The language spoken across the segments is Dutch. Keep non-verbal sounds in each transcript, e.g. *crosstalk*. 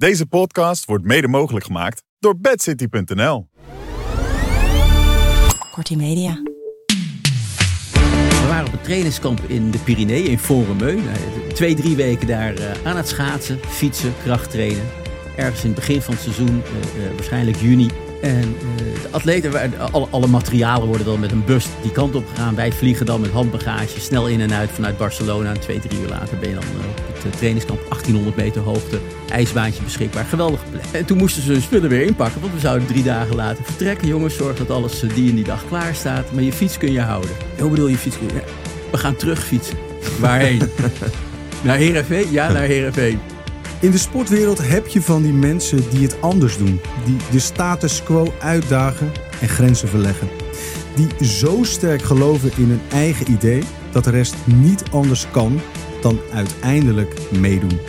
Deze podcast wordt mede mogelijk gemaakt door bedcity.nl. Kortie Media. We waren op een trainingskamp in de Pyreneeën, in Foremeu. Nou, Twee, drie weken daar eh, aan het schaatsen, fietsen, krachttrainen. Ergens in het begin van het seizoen, eh, eh, waarschijnlijk juni. En eh, de atleten, waren- alle, alle materialen worden dan met een bus die kant op gegaan. Wij vliegen dan met handbagage snel in en uit vanuit Barcelona. En twee, drie uur later ben je dan eh, op het eh, trainingskamp 1800 meter hoogte. IJsbaantje beschikbaar, geweldige plek. En toen moesten ze hun spullen weer inpakken, want we zouden drie dagen later vertrekken. Jongens, zorg dat alles eh, die en die dag klaar staat. Maar je fiets kun je houden. Hoe bedoel je fiets kun je? We gaan terug fietsen. *laughs* Waarheen? naar Heerenveen? Ja, naar Heerenveen. In de sportwereld heb je van die mensen die het anders doen. Die de status quo uitdagen en grenzen verleggen. Die zo sterk geloven in hun eigen idee dat de rest niet anders kan dan uiteindelijk meedoen.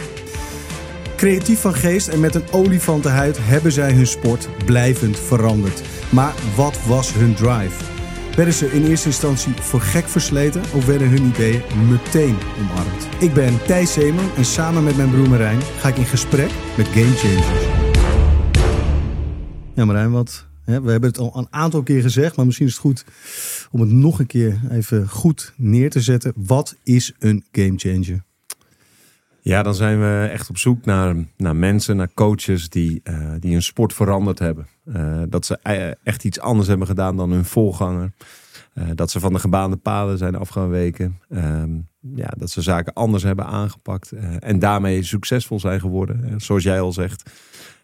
Creatief van geest en met een olifantenhuid hebben zij hun sport blijvend veranderd. Maar wat was hun drive? Werden ze in eerste instantie voor gek versleten of werden hun ideeën meteen omarmd? Ik ben Thijs Zeeman en samen met mijn broer Marijn ga ik in gesprek met Game Changers. Ja Marijn, wat, hè, we hebben het al een aantal keer gezegd, maar misschien is het goed om het nog een keer even goed neer te zetten. Wat is een game changer? Ja, dan zijn we echt op zoek naar, naar mensen, naar coaches die, eh, die hun sport veranderd hebben. Eh, dat ze eh, echt iets anders hebben gedaan dan hun voorganger. Dat ze van de gebaande paden zijn afgeweken. Ehm ja, dat ze zaken anders hebben aangepakt. en daarmee succesvol zijn geworden. Zoals jij al zegt.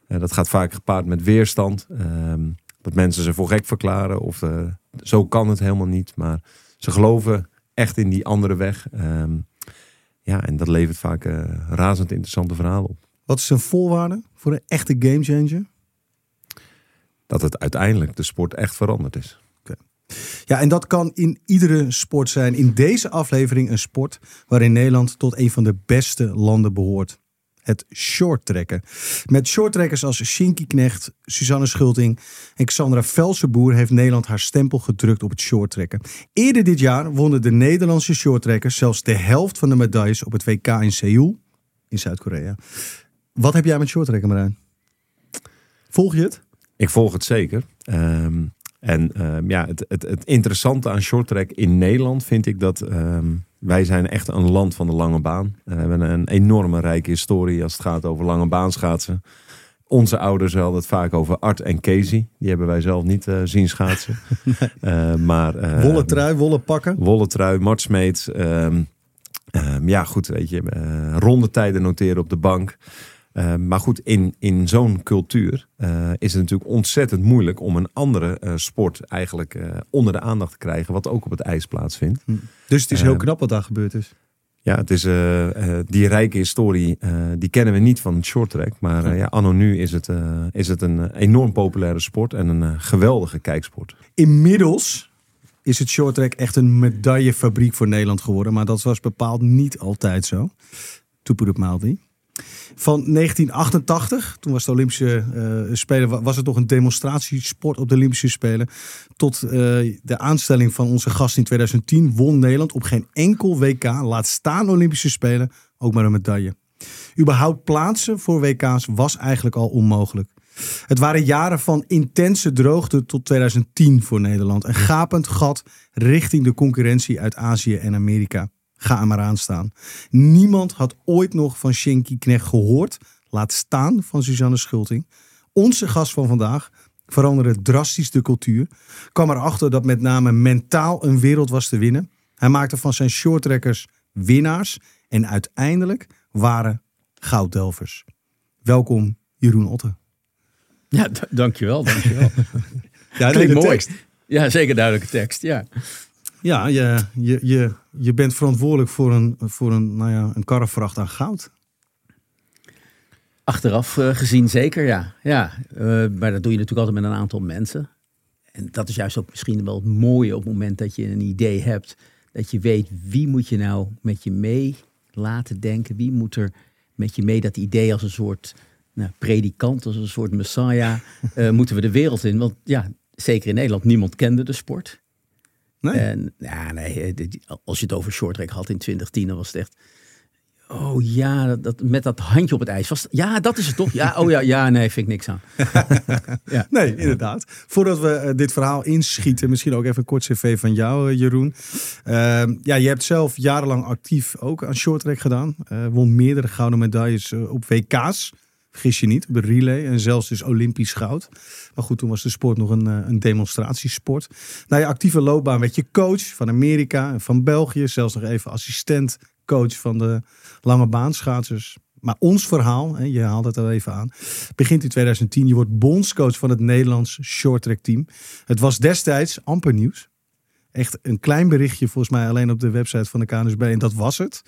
Dat gaat vaak gepaard met weerstand. Ehm, dat mensen ze voor gek verklaren. Of zo kan het helemaal niet. Maar ze geloven echt in die andere weg. Ehm, ja, en dat levert vaak eh, razend interessante verhalen op. Wat is een voorwaarde voor een echte game changer? Dat het uiteindelijk de sport echt veranderd is. Ja, en dat kan in iedere sport zijn. In deze aflevering een sport waarin Nederland tot een van de beste landen behoort. Het shorttrekken. Met shorttrekkers als Shinky Knecht, Suzanne Schulting en Xandra Velsenboer heeft Nederland haar stempel gedrukt op het shorttrekken. Eerder dit jaar wonnen de Nederlandse shorttrekkers zelfs de helft van de medailles op het WK in Seoul in Zuid-Korea. Wat heb jij met shorttrekken, Marijn? Volg je het? Ik volg het zeker. Ehm, en ehm, ja, het, het, het interessante aan shorttrack in Nederland vind ik dat ehm, wij zijn echt een land van de lange baan. Eh, we hebben een enorme rijke historie als het gaat over lange baanschaatsen. Onze ouders hadden het vaak over Art en Casey. Die hebben wij zelf niet eh, zien schaatsen. *laughs* Eh, maar, ehm, Wollen trui, wollen pakken. Wollen trui, Mart Smeets. ehm, ehm, ja, goed, weet je. eh rondetijden noteren op de bank. Ehm, maar goed, in, in zo'n cultuur eh, is het natuurlijk ontzettend moeilijk om een andere eh, sport eigenlijk eh, onder de aandacht te krijgen, wat ook op het ijs plaatsvindt. Dus het is heel Eh, knap wat daar gebeurd is. Ja, het is eh, eh, die rijke historie, eh, die kennen we niet van het shorttrack. Maar eh, ja, anno nu is het, eh, is het een eh, enorm populaire sport en een eh, geweldige kijksport. Inmiddels is het shorttrack echt een medaillefabriek voor Nederland geworden. Maar dat was bepaald niet altijd zo. To put it mildly. Van 1988, toen was de Olympische eh, Spelen, wa- was het nog een demonstratiesport op de Olympische Spelen. Tot eh, de aanstelling van onze gast in 2010 won Nederland op geen enkel WK, laat staan Olympische Spelen, ook maar een medaille. Überhaupt plaatsen voor WK's was eigenlijk al onmogelijk. Het waren jaren van intense droogte tot 2010 voor Nederland. Een gapend gat richting de concurrentie uit Azië en Amerika. Ga er maar aan staan. Niemand had ooit nog van Shinky Knecht gehoord. Laat staan van Suzanne Schulting. Onze gast van vandaag veranderde drastisch de cultuur. Kwam erachter dat met name mentaal een wereld was te winnen. Hij maakte van zijn shorttrekkers winnaars. En uiteindelijk waren gouddelvers. Welkom Jeroen Otte. Ja, dankjewel, dankjewel. *laughs* Klinkt mooi. Ja, zeker duidelijke tekst, ja. Ja, je, je, je, je bent verantwoordelijk voor een, voor een, nou ja, een karrevracht aan goud. Achteraf uh, gezien zeker, ja. ja uh, maar dat doe je natuurlijk altijd met een aantal mensen. En dat is juist ook misschien wel het mooie op het moment dat je een idee hebt. Dat je weet wie moet je nou met je mee laten denken. Wie moet er met je mee dat idee als een soort nou, predikant, als een soort messiah, uh, moeten we de wereld in. Want ja, zeker in Nederland, niemand kende de sport. Nee? En ja, nee, als je het over shorttrack had in 2010, dan was het echt Oh ja, dat, dat, met dat handje op het ijs. Was, ja, dat is het toch? Ja, oh ja, ja nee, vind ik niks aan. *laughs* ja. Nee, inderdaad. Voordat we uh, dit verhaal inschieten, misschien ook even een kort cv van jou, uh, Jeroen. Uh, ja, je hebt zelf jarenlang actief ook aan shorttrack gedaan. Eh, won meerdere gouden medailles op WK's. Vergis je niet, op de relay en zelfs dus Olympisch goud. Maar goed, toen was de sport nog een, een demonstratiesport. Na je actieve loopbaan werd je coach van Amerika en van België. Zelfs nog even assistent coach van de lange baanschaatsers. Maar ons verhaal, je haalt het al even aan, begint in 2010. Je wordt bondscoach van het Nederlands shorttrack team. Het was destijds amper nieuws. Echt een klein berichtje volgens mij alleen op de website van de KNSB en dat was het.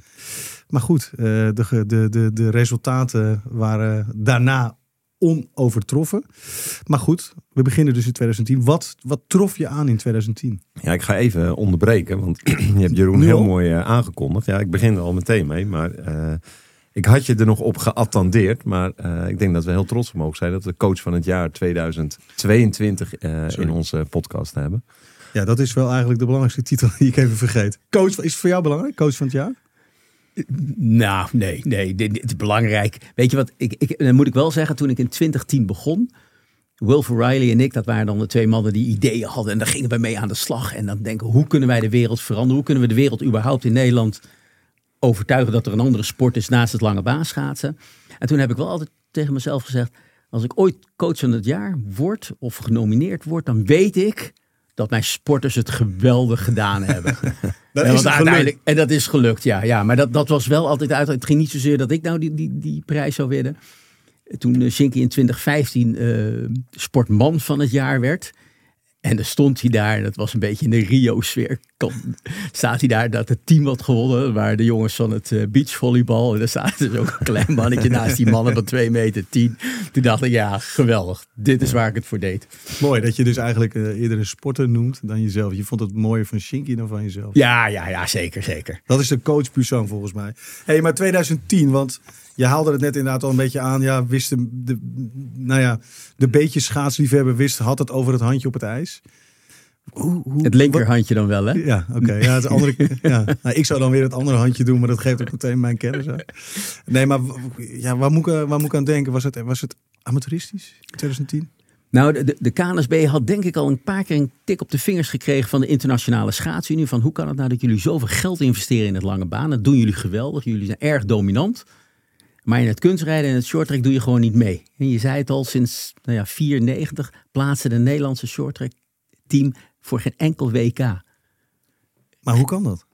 Maar goed, eh, de, de, de, de resultaten waren daarna onovertroffen. Maar goed, we beginnen dus in 2010. Wat, wat trof je aan in 2010? Ja, ik ga even onderbreken, want *clears throat* je hebt Jeroen heel mooi uh, aangekondigd. Ja, ik begin er al meteen mee, maar uh, ik had je er nog op geattendeerd. Maar uh, ik denk dat we heel trots op mogen zijn dat we coach van het jaar 2022 in onze podcast hebben. Ja, dat is wel eigenlijk de belangrijkste titel die ik even vergeet. Coach, is het voor jou belangrijk? Coach van het jaar? Nou, nee, nee, dit, is belangrijk. Weet je wat, ik, ik, dan moet ik wel zeggen, toen ik in 2010 begon, Wilf Riley en ik, dat waren dan de twee mannen die ideeën hadden. En daar gingen we mee aan de slag. En dan denken, hoe kunnen wij de wereld veranderen? Hoe kunnen we de wereld überhaupt in Nederland overtuigen dat er een andere sport is naast het lange baanschaatsen? En toen heb ik wel altijd tegen mezelf gezegd, als ik ooit coach van het jaar word of genomineerd word, dan weet ik dat mijn sporters het geweldig gedaan hebben. *laughs* dat en, is uiteindelijk, en dat is gelukt, ja. ja maar dat, dat was wel altijd uit. Het ging niet zozeer dat ik nou die, die, die prijs zou winnen. Toen uh, Shinky in 2015 uh, sportman van het jaar werd. En dan stond hij daar, dat was een beetje in de Rio-sfeer. Staat hij daar dat het team had gewonnen, waar de jongens van het uh, beachvolleybal. En daar staat dus ook een klein mannetje naast die mannen van 2 meter 10. Toen dacht ik, ja, geweldig. Dit is waar ik het voor deed. Mooi dat je dus eigenlijk uh, eerder een sporter noemt dan jezelf. Je vond het mooier van Shinky dan van jezelf. Ja, ja, ja, zeker, zeker. Dat is de coach volgens mij. Hé, hey, maar 2010, want je haalde het net inderdaad al een beetje aan. Ja, wist de, de, nou ja, de beetje schaatsliefhebber wist, had het over het handje op het ijs. Hoe, hoe, het linkerhandje dan wel, hè? Ja, oké. Ja, het andere, *laughs* ja. Nou, ik zou dan weer het andere handje doen, maar dat geeft ook meteen mijn kennis aan. Nee, maar ja, waar, moet ik, waar moet ik aan denken? Was het, was het amateuristisch in 2010? Nou, de, de KNSB had denk ik al een paar keer een tik op de vingers gekregen van de internationale schaatsunie. Van hoe kan het nou dat jullie zoveel geld investeren in het lange baan? Dat doen jullie geweldig. Jullie zijn erg dominant. Maar in het kunstrijden en het shorttrack doe je gewoon niet mee. En je zei het al, sinds nou ja, 94 plaatsen de Nederlandse shorttrack team voor geen enkel WK. Maar hoe kan dat?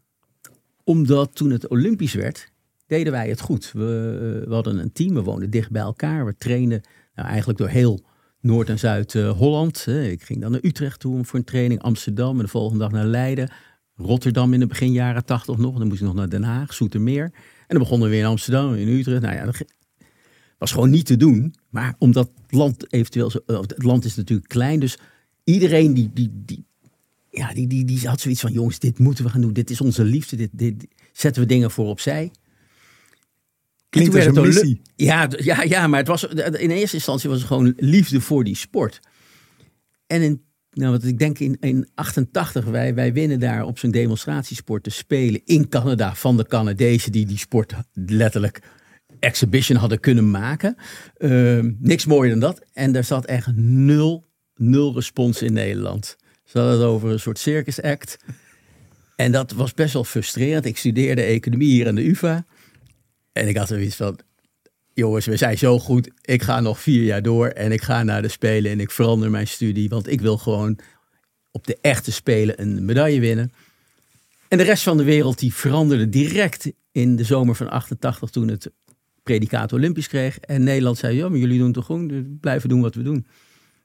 Omdat toen het Olympisch werd, deden wij het goed. We, we hadden een team, we woonden dicht bij elkaar. We trainden nou, eigenlijk door heel Noord- en Zuid-Holland. Ik ging dan naar Utrecht toe voor een training, Amsterdam en de volgende dag naar Leiden. Rotterdam in de begin jaren 80 nog. Dan moest ik nog naar Den Haag, Zoetermeer. En dan begonnen we weer in Amsterdam, in Utrecht. Nou ja, dat was gewoon niet te doen. Maar omdat het land eventueel zo, eh, het land is natuurlijk klein, dus iedereen die, die, die, ja, die, die, die had zoiets van: jongens, dit moeten we gaan doen. Dit is onze liefde. Dit, dit zetten we dingen voor opzij. Klinkt als een missie. Ja, ja, ja, maar het was, in eerste instantie was het gewoon liefde voor die sport. En in nou, wat ik denk in, in 88, wij, wij winnen daar op zo'n demonstratiesport te spelen in Canada van de Canadezen die die sport letterlijk exhibition hadden kunnen maken. Uh, niks mooier dan dat. En daar zat echt nul, nul respons in Nederland. Ze hadden het over een soort circus act. En dat was best wel frustrerend. Ik studeerde economie hier aan de UvA. En ik had zoiets van, jongens, we zijn zo goed. Ik ga nog vier jaar door en ik ga naar de Spelen en ik verander mijn studie. Want ik wil gewoon op de echte Spelen een medaille winnen. En de rest van de wereld die veranderde direct in de zomer van 88 toen het predicaat Olympisch kreeg. En Nederland zei, ja, maar jullie doen toch gewoon, dus blijven doen wat we doen.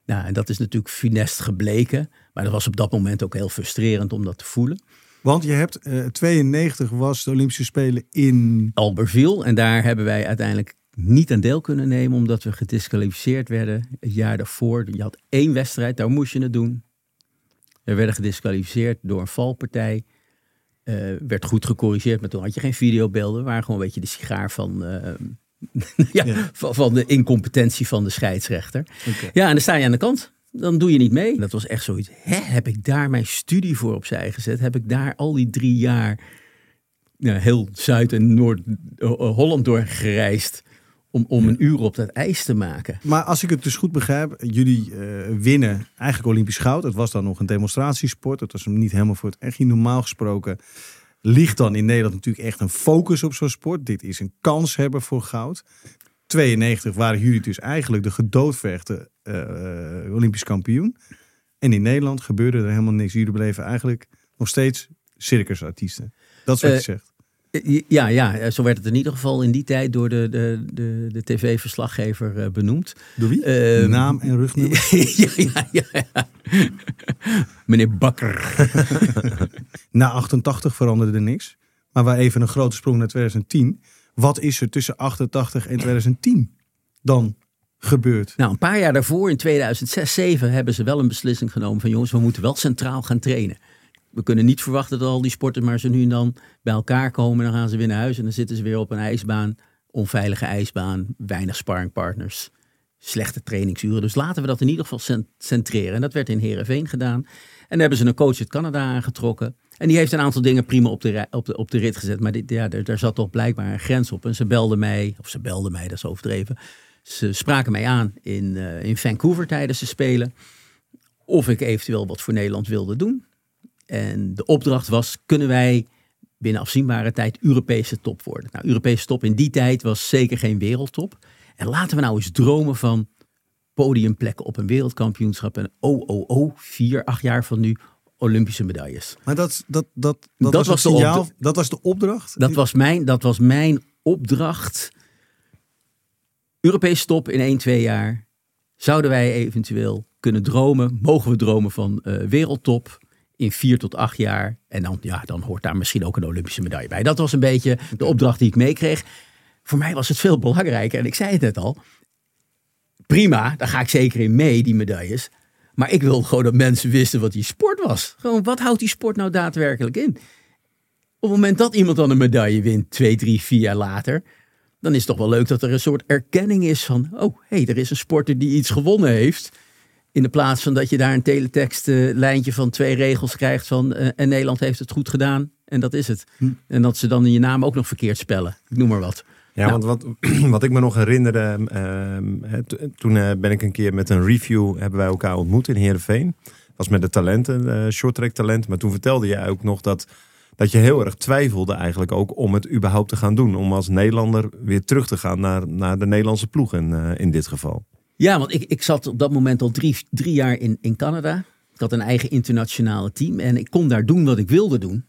Nou, en dat is natuurlijk funest gebleken. Maar dat was op dat moment ook heel frustrerend om dat te voelen. Want je hebt, uh, 92 was de Olympische Spelen in... Albertville. En daar hebben wij uiteindelijk niet aan deel kunnen nemen omdat we gedisqualificeerd werden het jaar daarvoor. Je had één wedstrijd, daar moest je het doen. We werden gedisqualificeerd door een valpartij. Eh, werd goed gecorrigeerd, maar toen had je geen videobeelden. waren gewoon een beetje de sigaar van, eh, *laughs* ja, Ja. Van, van de incompetentie van de scheidsrechter. Ja, en dan sta je aan de kant. Dan doe je niet mee. Dat was echt zoiets. Hè, heb ik daar mijn studie voor opzij gezet? Heb ik daar al die drie jaar ja, heel Zuid- en Noord-Holland door gereisd om, om een uur op dat ijs te maken? Maar als ik het dus goed begrijp, jullie eh, winnen eigenlijk Olympisch goud. Het was dan nog een demonstratiesport. Het was hem niet helemaal voor het echt. Normaal gesproken ligt dan in Nederland natuurlijk echt een focus op zo'n sport. Dit is een kans hebben voor goud. 92 waren jullie dus eigenlijk de gedoodvergde eh, Olympisch kampioen. En in Nederland gebeurde er helemaal niks. Jullie bleven eigenlijk nog steeds circusartiesten. Dat is wat Eh, je zegt. Eh, Ja, ja, zo werd het in ieder geval in die tijd door de, de, de, de tv-verslaggever eh, benoemd. Door wie? ehm, Naam en rugnummer? *laughs* ja, ja, ja, ja. *laughs* Meneer Bakker. *laughs* Na 88 veranderde er niks. Maar waar even een grote sprong naar 2010. Wat is er tussen 88 en 2010 dan gebeurd? Nou, een paar jaar daarvoor, in 2006, 2007, hebben ze wel een beslissing genomen van jongens, we moeten wel centraal gaan trainen. We kunnen niet verwachten dat al die sporters maar zo nu en dan bij elkaar komen. Dan gaan ze weer naar huis en dan zitten ze weer op een ijsbaan. Onveilige ijsbaan, weinig sparringpartners, slechte trainingsuren. Dus laten we dat in ieder geval cent- centreren. En dat werd in Heerenveen gedaan. En dan hebben ze een coach uit Canada aangetrokken. En die heeft een aantal dingen prima op de, op de, op de rit gezet. Maar dit, ja, daar, daar zat toch blijkbaar een grens op. En ze belden mij, of ze belden mij, dat is overdreven. Ze spraken mij aan in, eh, in Vancouver tijdens de Spelen. Of ik eventueel wat voor Nederland wilde doen. En de opdracht was, kunnen wij binnen afzienbare tijd Europese top worden? Nou, Europese top in die tijd was zeker geen wereldtop. En laten we nou eens dromen van podiumplekken op een wereldkampioenschap. En oh, oh, oh, vier, acht jaar van nu Olympische medailles. Maar dat, dat, dat, dat, Dat was, was het de signaal, dat was de opdracht? Dat was mijn, dat was mijn opdracht. Europese top in 1, 2 jaar. Zouden wij eventueel kunnen dromen? Mogen we dromen van eh, wereldtop in 4 tot 8 jaar? En dan, ja, dan hoort daar misschien ook een Olympische medaille bij. Dat was een beetje de opdracht die ik meekreeg. Voor mij was het veel belangrijker. En ik zei het net al. Prima, daar ga ik zeker in mee, die medailles. Maar ik wil gewoon dat mensen wisten wat die sport was. Gewoon, wat houdt die sport nou daadwerkelijk in? Op het moment dat iemand dan een medaille wint, twee, drie, vier jaar later, dan is het toch wel leuk dat er een soort erkenning is van, oh, hé, hey, er is een sporter die iets gewonnen heeft. In de plaats van dat je daar een teletext eh, lijntje van twee regels krijgt van, eh, en Nederland heeft het goed gedaan en dat is het. En dat ze dan je naam ook nog verkeerd spellen. Ik noem maar wat. Ja, Nou. want wat, *clears throat* wat ik me nog herinnerde, ehm, toen eh, ben ik een keer met een review, hebben wij elkaar ontmoet in Heerenveen. was met de talenten, eh shorttrack talent. Maar toen vertelde je ook nog dat, dat je heel erg twijfelde eigenlijk ook om het überhaupt te gaan doen. Om als Nederlander weer terug te gaan naar, naar de Nederlandse ploeg in, in dit geval. Ja, want ik, ik zat op dat moment al drie, drie jaar in, in Canada. Ik had een eigen internationale team en ik kon daar doen wat ik wilde doen.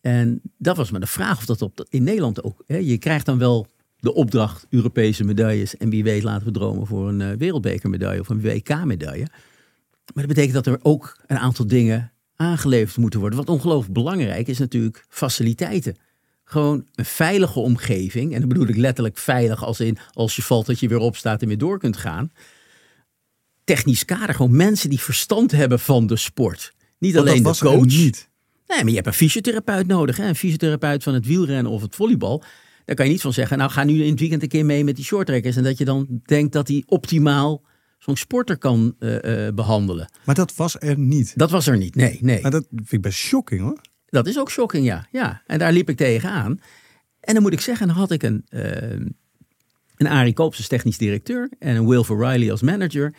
En dat was maar de vraag of dat op, in Nederland ook. Hè, je krijgt dan wel de opdracht Europese medailles. En wie weet laten we dromen voor een eh, wereldbekermedaille of een WK-medaille. Maar dat betekent dat er ook een aantal dingen aangeleverd moeten worden. Wat ongelooflijk belangrijk is natuurlijk faciliteiten. Gewoon een veilige omgeving. En dan bedoel ik letterlijk veilig als in als je valt dat je weer opstaat en weer door kunt gaan. Technisch kader, gewoon mensen die verstand hebben van de sport. Niet Want alleen dat de coach. niet. Nee, maar je hebt een fysiotherapeut nodig. Hè? Een fysiotherapeut van het wielrennen of het volleybal. Daar kan je niet van zeggen, nou ga nu in het weekend een keer mee met die shorttrekkers. En dat je dan denkt dat hij optimaal zo'n sporter kan eh, eh, behandelen. Maar dat was er niet. Dat was er niet, nee, nee. Maar dat vind ik best shocking hoor. Dat is ook shocking, ja. ja. En daar liep ik tegenaan. En dan moet ik zeggen, dan had ik een, eh een Arie Koops als technisch directeur en een Will Riley als manager.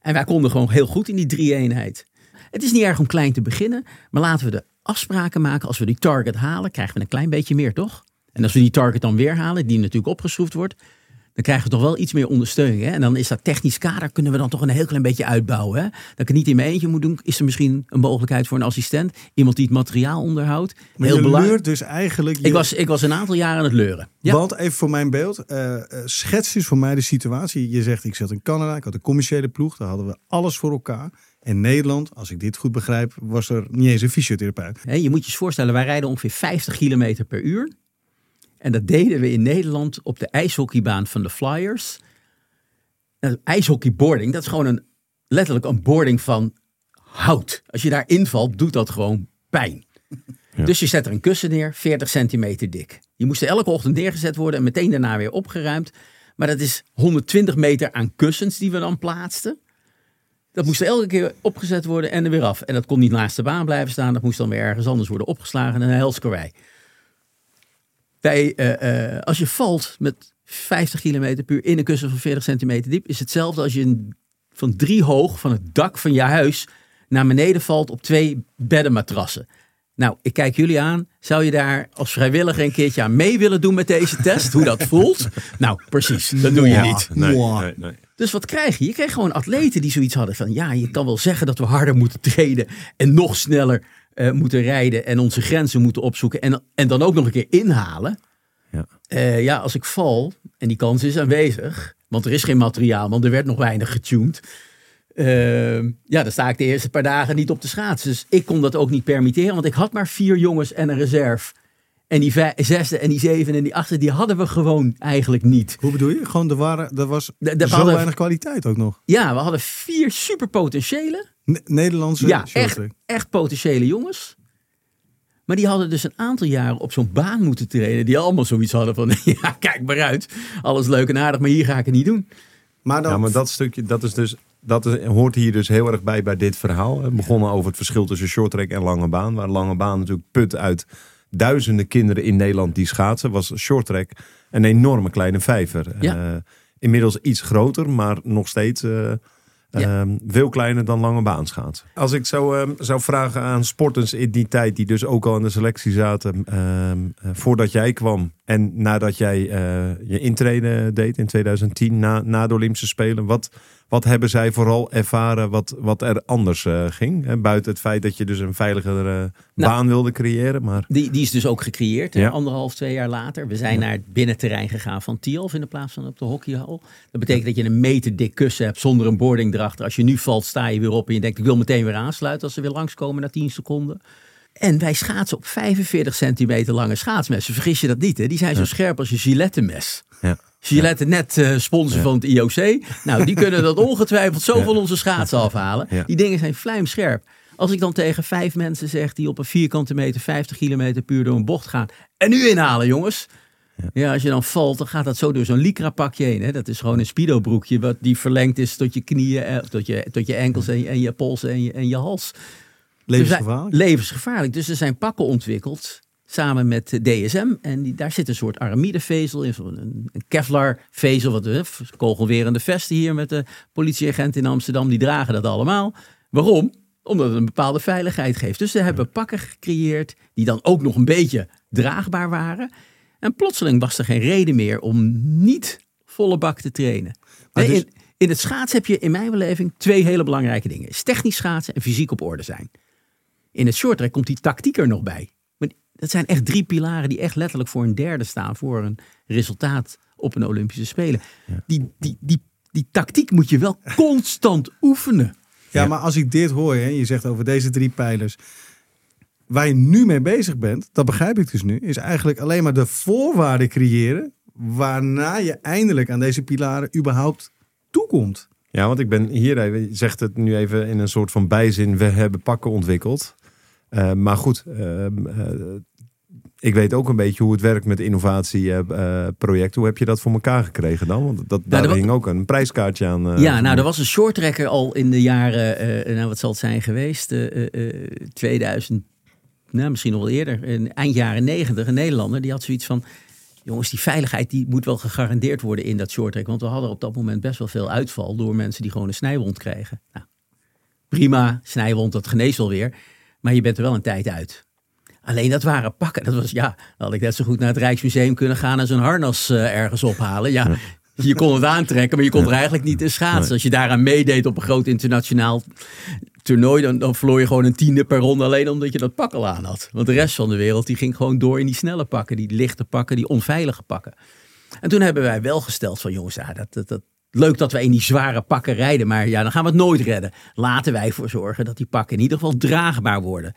En wij konden gewoon heel goed in die drie-eenheid. Het is niet erg om klein te beginnen, maar laten we de afspraken maken. Als we die target halen, krijgen we een klein beetje meer, toch? En als we die target dan weer halen, die natuurlijk opgeschroefd wordt, dan krijgen we toch wel iets meer ondersteuning. Hè? En dan is dat technisch kader, kunnen we dan toch een heel klein beetje uitbouwen. Hè? Dat ik het niet in mijn eentje moet doen, is er misschien een mogelijkheid voor een assistent. Iemand die het materiaal onderhoudt. Maar heel je belangrijk. leurt dus eigenlijk... je- Ik was, ik was een aantal jaren aan het leuren. Ja. Want even voor mijn beeld, eh, schets dus voor mij de situatie. Je zegt, ik zat in Canada, ik had een commerciële ploeg, daar hadden we alles voor elkaar. En Nederland, als ik dit goed begrijp, was er niet eens een fysiotherapeut. Je moet je eens voorstellen, wij rijden ongeveer 50 kilometer per uur. En dat deden we in Nederland op de ijshockeybaan van de Flyers. Nou, ijshockeyboarding, dat is gewoon een, letterlijk een boarding van hout. Als je daar invalt, doet dat gewoon pijn. Dus je zet er een kussen neer, 40 centimeter dik. Die moesten elke ochtend neergezet worden en meteen daarna weer opgeruimd. Maar dat is 120 meter aan kussens die we dan plaatsten. Dat moest elke keer opgezet worden en er weer af. En dat kon niet naast de baan blijven staan. Dat moest dan weer ergens anders worden opgeslagen. En een helskarwei. Bij, uh, uh, als je valt met 50 km per uur in een kussen van 40 centimeter diep... is hetzelfde als je een, van drie hoog van het dak van je huis... naar beneden valt op twee beddenmatrassen. Nou, ik kijk jullie aan. Zou je daar als vrijwilliger een keertje aan mee willen doen met deze test? Hoe dat voelt? Nou, precies. Dat doe je niet. Nee, nee, nee. Dus wat krijg je? Je kreeg gewoon atleten die zoiets hadden van... ja, je kan wel zeggen dat we harder moeten treden... en nog sneller uh, moeten rijden... en onze grenzen moeten opzoeken... en, en dan ook nog een keer inhalen. Ja. Uh, ja, als ik val, en die kans is aanwezig... want er is geen materiaal, want er werd nog weinig getuned... Uh, ja, dan sta ik de eerste paar dagen niet op de schaats. Dus ik kon dat ook niet permitteren, want ik had maar vier jongens en een reserve. En die zesde en die zevende en die achtste, die hadden we gewoon eigenlijk niet. Hoe bedoel je? Gewoon, er, waren, er was de, de, zo hadden, weinig kwaliteit ook nog. Ja, we hadden vier superpotentiële. Ne Nederlandse Ja, echt, echt potentiële jongens. Maar die hadden dus een aantal jaren op zo'n baan moeten trainen. Die allemaal zoiets hadden van, *laughs* ja, kijk maar uit. Alles leuk en aardig, maar hier ga ik het niet doen. Maar, dan... ja, maar dat stukje, dat is dus dat hoort hier dus heel erg bij bij dit verhaal. We begonnen over het verschil tussen shorttrack en lange baan. Waar lange baan natuurlijk put uit duizenden kinderen in Nederland die schaatsen. Was shorttrack een enorme kleine vijver. Ja. Uh, inmiddels iets groter, maar nog steeds uh, ja. uh, veel kleiner dan lange baan schaatsen. Als ik zo uh, zou vragen aan sporters in die tijd die dus ook al in de selectie zaten. ehm, voordat jij kwam en nadat jij je intreden deed in 2010 na, na de Olympische Spelen. Wat... Wat hebben zij vooral ervaren wat, wat er anders uh, ging? Hè? Buiten het feit dat je dus een veiligere uh, nou, baan wilde creëren. Maar... Die, die is dus ook gecreëerd, ja. anderhalf, twee jaar later. We zijn ja. naar het binnenterrein gegaan van Tialf in de plaats van op de hockeyhal. Dat betekent dat je een meter dik kussen hebt zonder een boarding erachter. Als je nu valt, sta je weer op en je denkt ik wil meteen weer aansluiten als ze weer langskomen na 10 seconden. En wij schaatsen op 45 centimeter lange schaatsmessen. Vergis je dat niet, hè? Die zijn zo scherp als je gilettenmes. Ja. Gillette net uh, sponsor ja. van het IOC. Nou, die kunnen dat *laughs* ongetwijfeld zo van onze schaatsen afhalen. Die dingen zijn vlijmscherp. Als ik dan tegen vijf mensen zeg die op een vierkante meter 50 kilometer puur door een bocht gaan. En nu inhalen, jongens. Ja. ja, als je dan valt, dan gaat dat zo door zo'n lycra pakje heen. Hè? Dat is gewoon een speedo broekje wat die verlengd is tot je knieën, eh, tot, je, tot je enkels en je, en je polsen en je, en je hals. Levensgevaarlijk? Dus levensgevaarlijk. Dus er zijn pakken ontwikkeld samen met DSM. En die, daar zit een soort aramidevezel in, een, een Kevlar vezel, wat de kogelwerende vesten hier met de politieagent in Amsterdam, die dragen dat allemaal. Waarom? Omdat het een bepaalde veiligheid geeft. Dus ze hebben pakken gecreëerd die dan ook nog een beetje draagbaar waren. En plotseling was er geen reden meer om niet volle bak te trainen. Dus... In, in het schaatsen heb je in mijn beleving twee hele belangrijke dingen. Is technisch schaatsen en fysiek op orde zijn. In het shorttrack komt die tactiek er nog bij. Dat zijn echt drie pilaren die echt letterlijk voor een derde staan. Voor een resultaat op een Olympische Spelen. Ja. Die, die, die, die tactiek moet je wel constant oefenen. Ja, ja, maar als ik dit hoor, hè, je zegt over deze drie pijlers. Waar je nu mee bezig bent, dat begrijp ik dus nu, is eigenlijk alleen maar de voorwaarden creëren. Waarna je eindelijk aan deze pilaren überhaupt toekomt. Ja, want ik ben hier even, je zegt het nu even in een soort van bijzin, we hebben pakken ontwikkeld. Uh, maar goed, uh, uh, ik weet ook een beetje hoe het werkt met innovatieprojecten. hoe heb je dat voor elkaar gekregen dan? Want dat, daar nou, hing ook een prijskaartje aan. ja, nou, er was een shorttrekker al in de jaren, nou wat zal het zijn geweest, 2000, nou, misschien nog wel eerder, in eind jaren 90, een Nederlander, die had zoiets van, jongens, die veiligheid die moet wel gegarandeerd worden in dat shorttrack. Want we hadden op dat moment best wel veel uitval door mensen die gewoon een snijwond kregen. Nou, prima, snijwond, dat geneest wel weer. Maar je bent er wel een tijd uit. Alleen dat waren pakken. Dat was, ja, had ik net zo goed naar het Rijksmuseum kunnen gaan en zo'n harnas uh, ergens ophalen. Ja, *laughs* je kon het aantrekken, maar je kon er eigenlijk niet in schaatsen. Als je daaraan meedeed op een groot internationaal toernooi, dan, dan verloor je gewoon een tiende per ronde alleen omdat je dat pak al aan had. Want de rest van de wereld die ging gewoon door in die snelle pakken, die lichte pakken, die onveilige pakken. En toen hebben wij wel gesteld van jongens, ja, dat, dat, dat, leuk dat we in die zware pakken rijden, maar ja, dan gaan we het nooit redden. Laten wij ervoor zorgen dat die pakken in ieder geval draagbaar worden.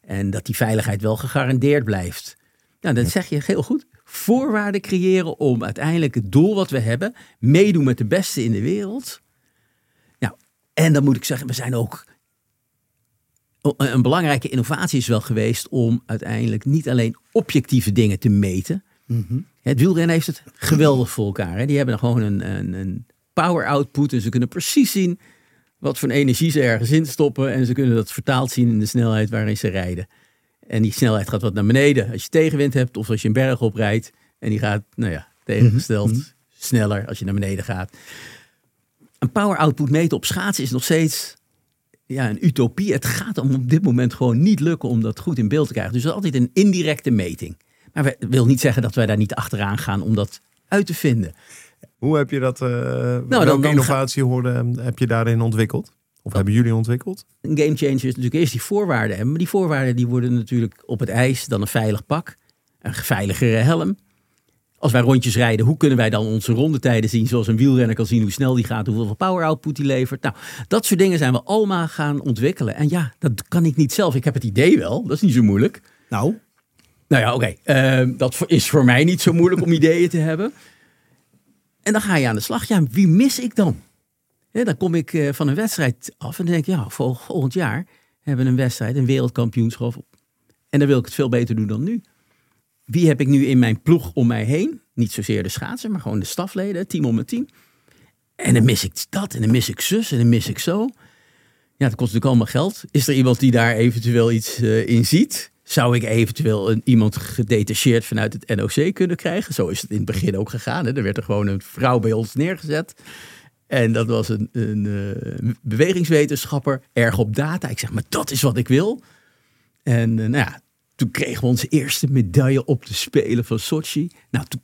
En dat die veiligheid wel gegarandeerd blijft. Nou, dat zeg je heel goed. voorwaarden creëren om uiteindelijk het doel wat we hebben, meedoen met de beste in de wereld. Nou, en dan moet ik zeggen, we zijn ook. Een belangrijke innovatie is wel geweest om uiteindelijk niet alleen objectieve dingen te meten. Het wielrennen heeft het geweldig voor elkaar. Hè? Die hebben gewoon een, een, een power output en ze kunnen precies zien wat voor energie ze ergens in stoppen. En ze kunnen dat vertaald zien in de snelheid waarin ze rijden. En die snelheid gaat wat naar beneden als je tegenwind hebt of als je een berg oprijdt. En die gaat, nou ja, tegengesteld Mhm, sneller als je naar beneden gaat. Een power output meten op schaatsen is nog steeds ja, een utopie. Het gaat om op dit moment gewoon niet lukken om dat goed in beeld te krijgen. Dus dat is altijd een indirecte meting. Maar dat wil niet zeggen dat wij daar niet achteraan gaan om dat uit te vinden. Hoe heb je dat, uh, welke dan- dan innovatie hoorde, heb je daarin ontwikkeld? Of hebben jullie ontwikkeld? Een game changer is natuurlijk eerst die voorwaarden hebben. Maar die voorwaarden die worden natuurlijk op het ijs dan een veilig pak. Een veiligere helm. Als wij rondjes rijden, hoe kunnen wij dan onze rondetijden zien? Zoals een wielrenner kan zien hoe snel die gaat, hoeveel power output die levert. Nou, dat soort dingen zijn we allemaal gaan ontwikkelen. En ja, dat kan ik niet zelf. Ik heb het idee wel, dat is niet zo moeilijk. Nou, Nou ja, oké. eh, dat is voor mij niet zo moeilijk om ideeën te hebben. En dan ga je aan de slag. Ja, wie mis ik dan? Dan kom ik eh, van een wedstrijd af en denk ja, vol- volgend jaar hebben we een wedstrijd, een wereldkampioenschap. En dan wil ik het veel beter doen dan nu. Wie heb ik nu in mijn ploeg om mij heen? Niet zozeer de schaatser, maar gewoon de stafleden, team om het team. En dan mis ik dat en dan mis ik zus en dan mis ik zo. Ja, dat kost natuurlijk allemaal geld. Is er iemand die daar eventueel iets eh, in ziet? Zou ik eventueel een, iemand gedetacheerd vanuit het NOC kunnen krijgen? Zo is het in het begin ook gegaan. Hè? Er werd er gewoon een vrouw bij ons neergezet. En dat was een, een eh, bewegingswetenschapper, erg op data. Ik zeg, maar dat is wat ik wil. En eh, nou ja, toen kregen we onze eerste medaille op de Spelen van Sochi. Nou, toen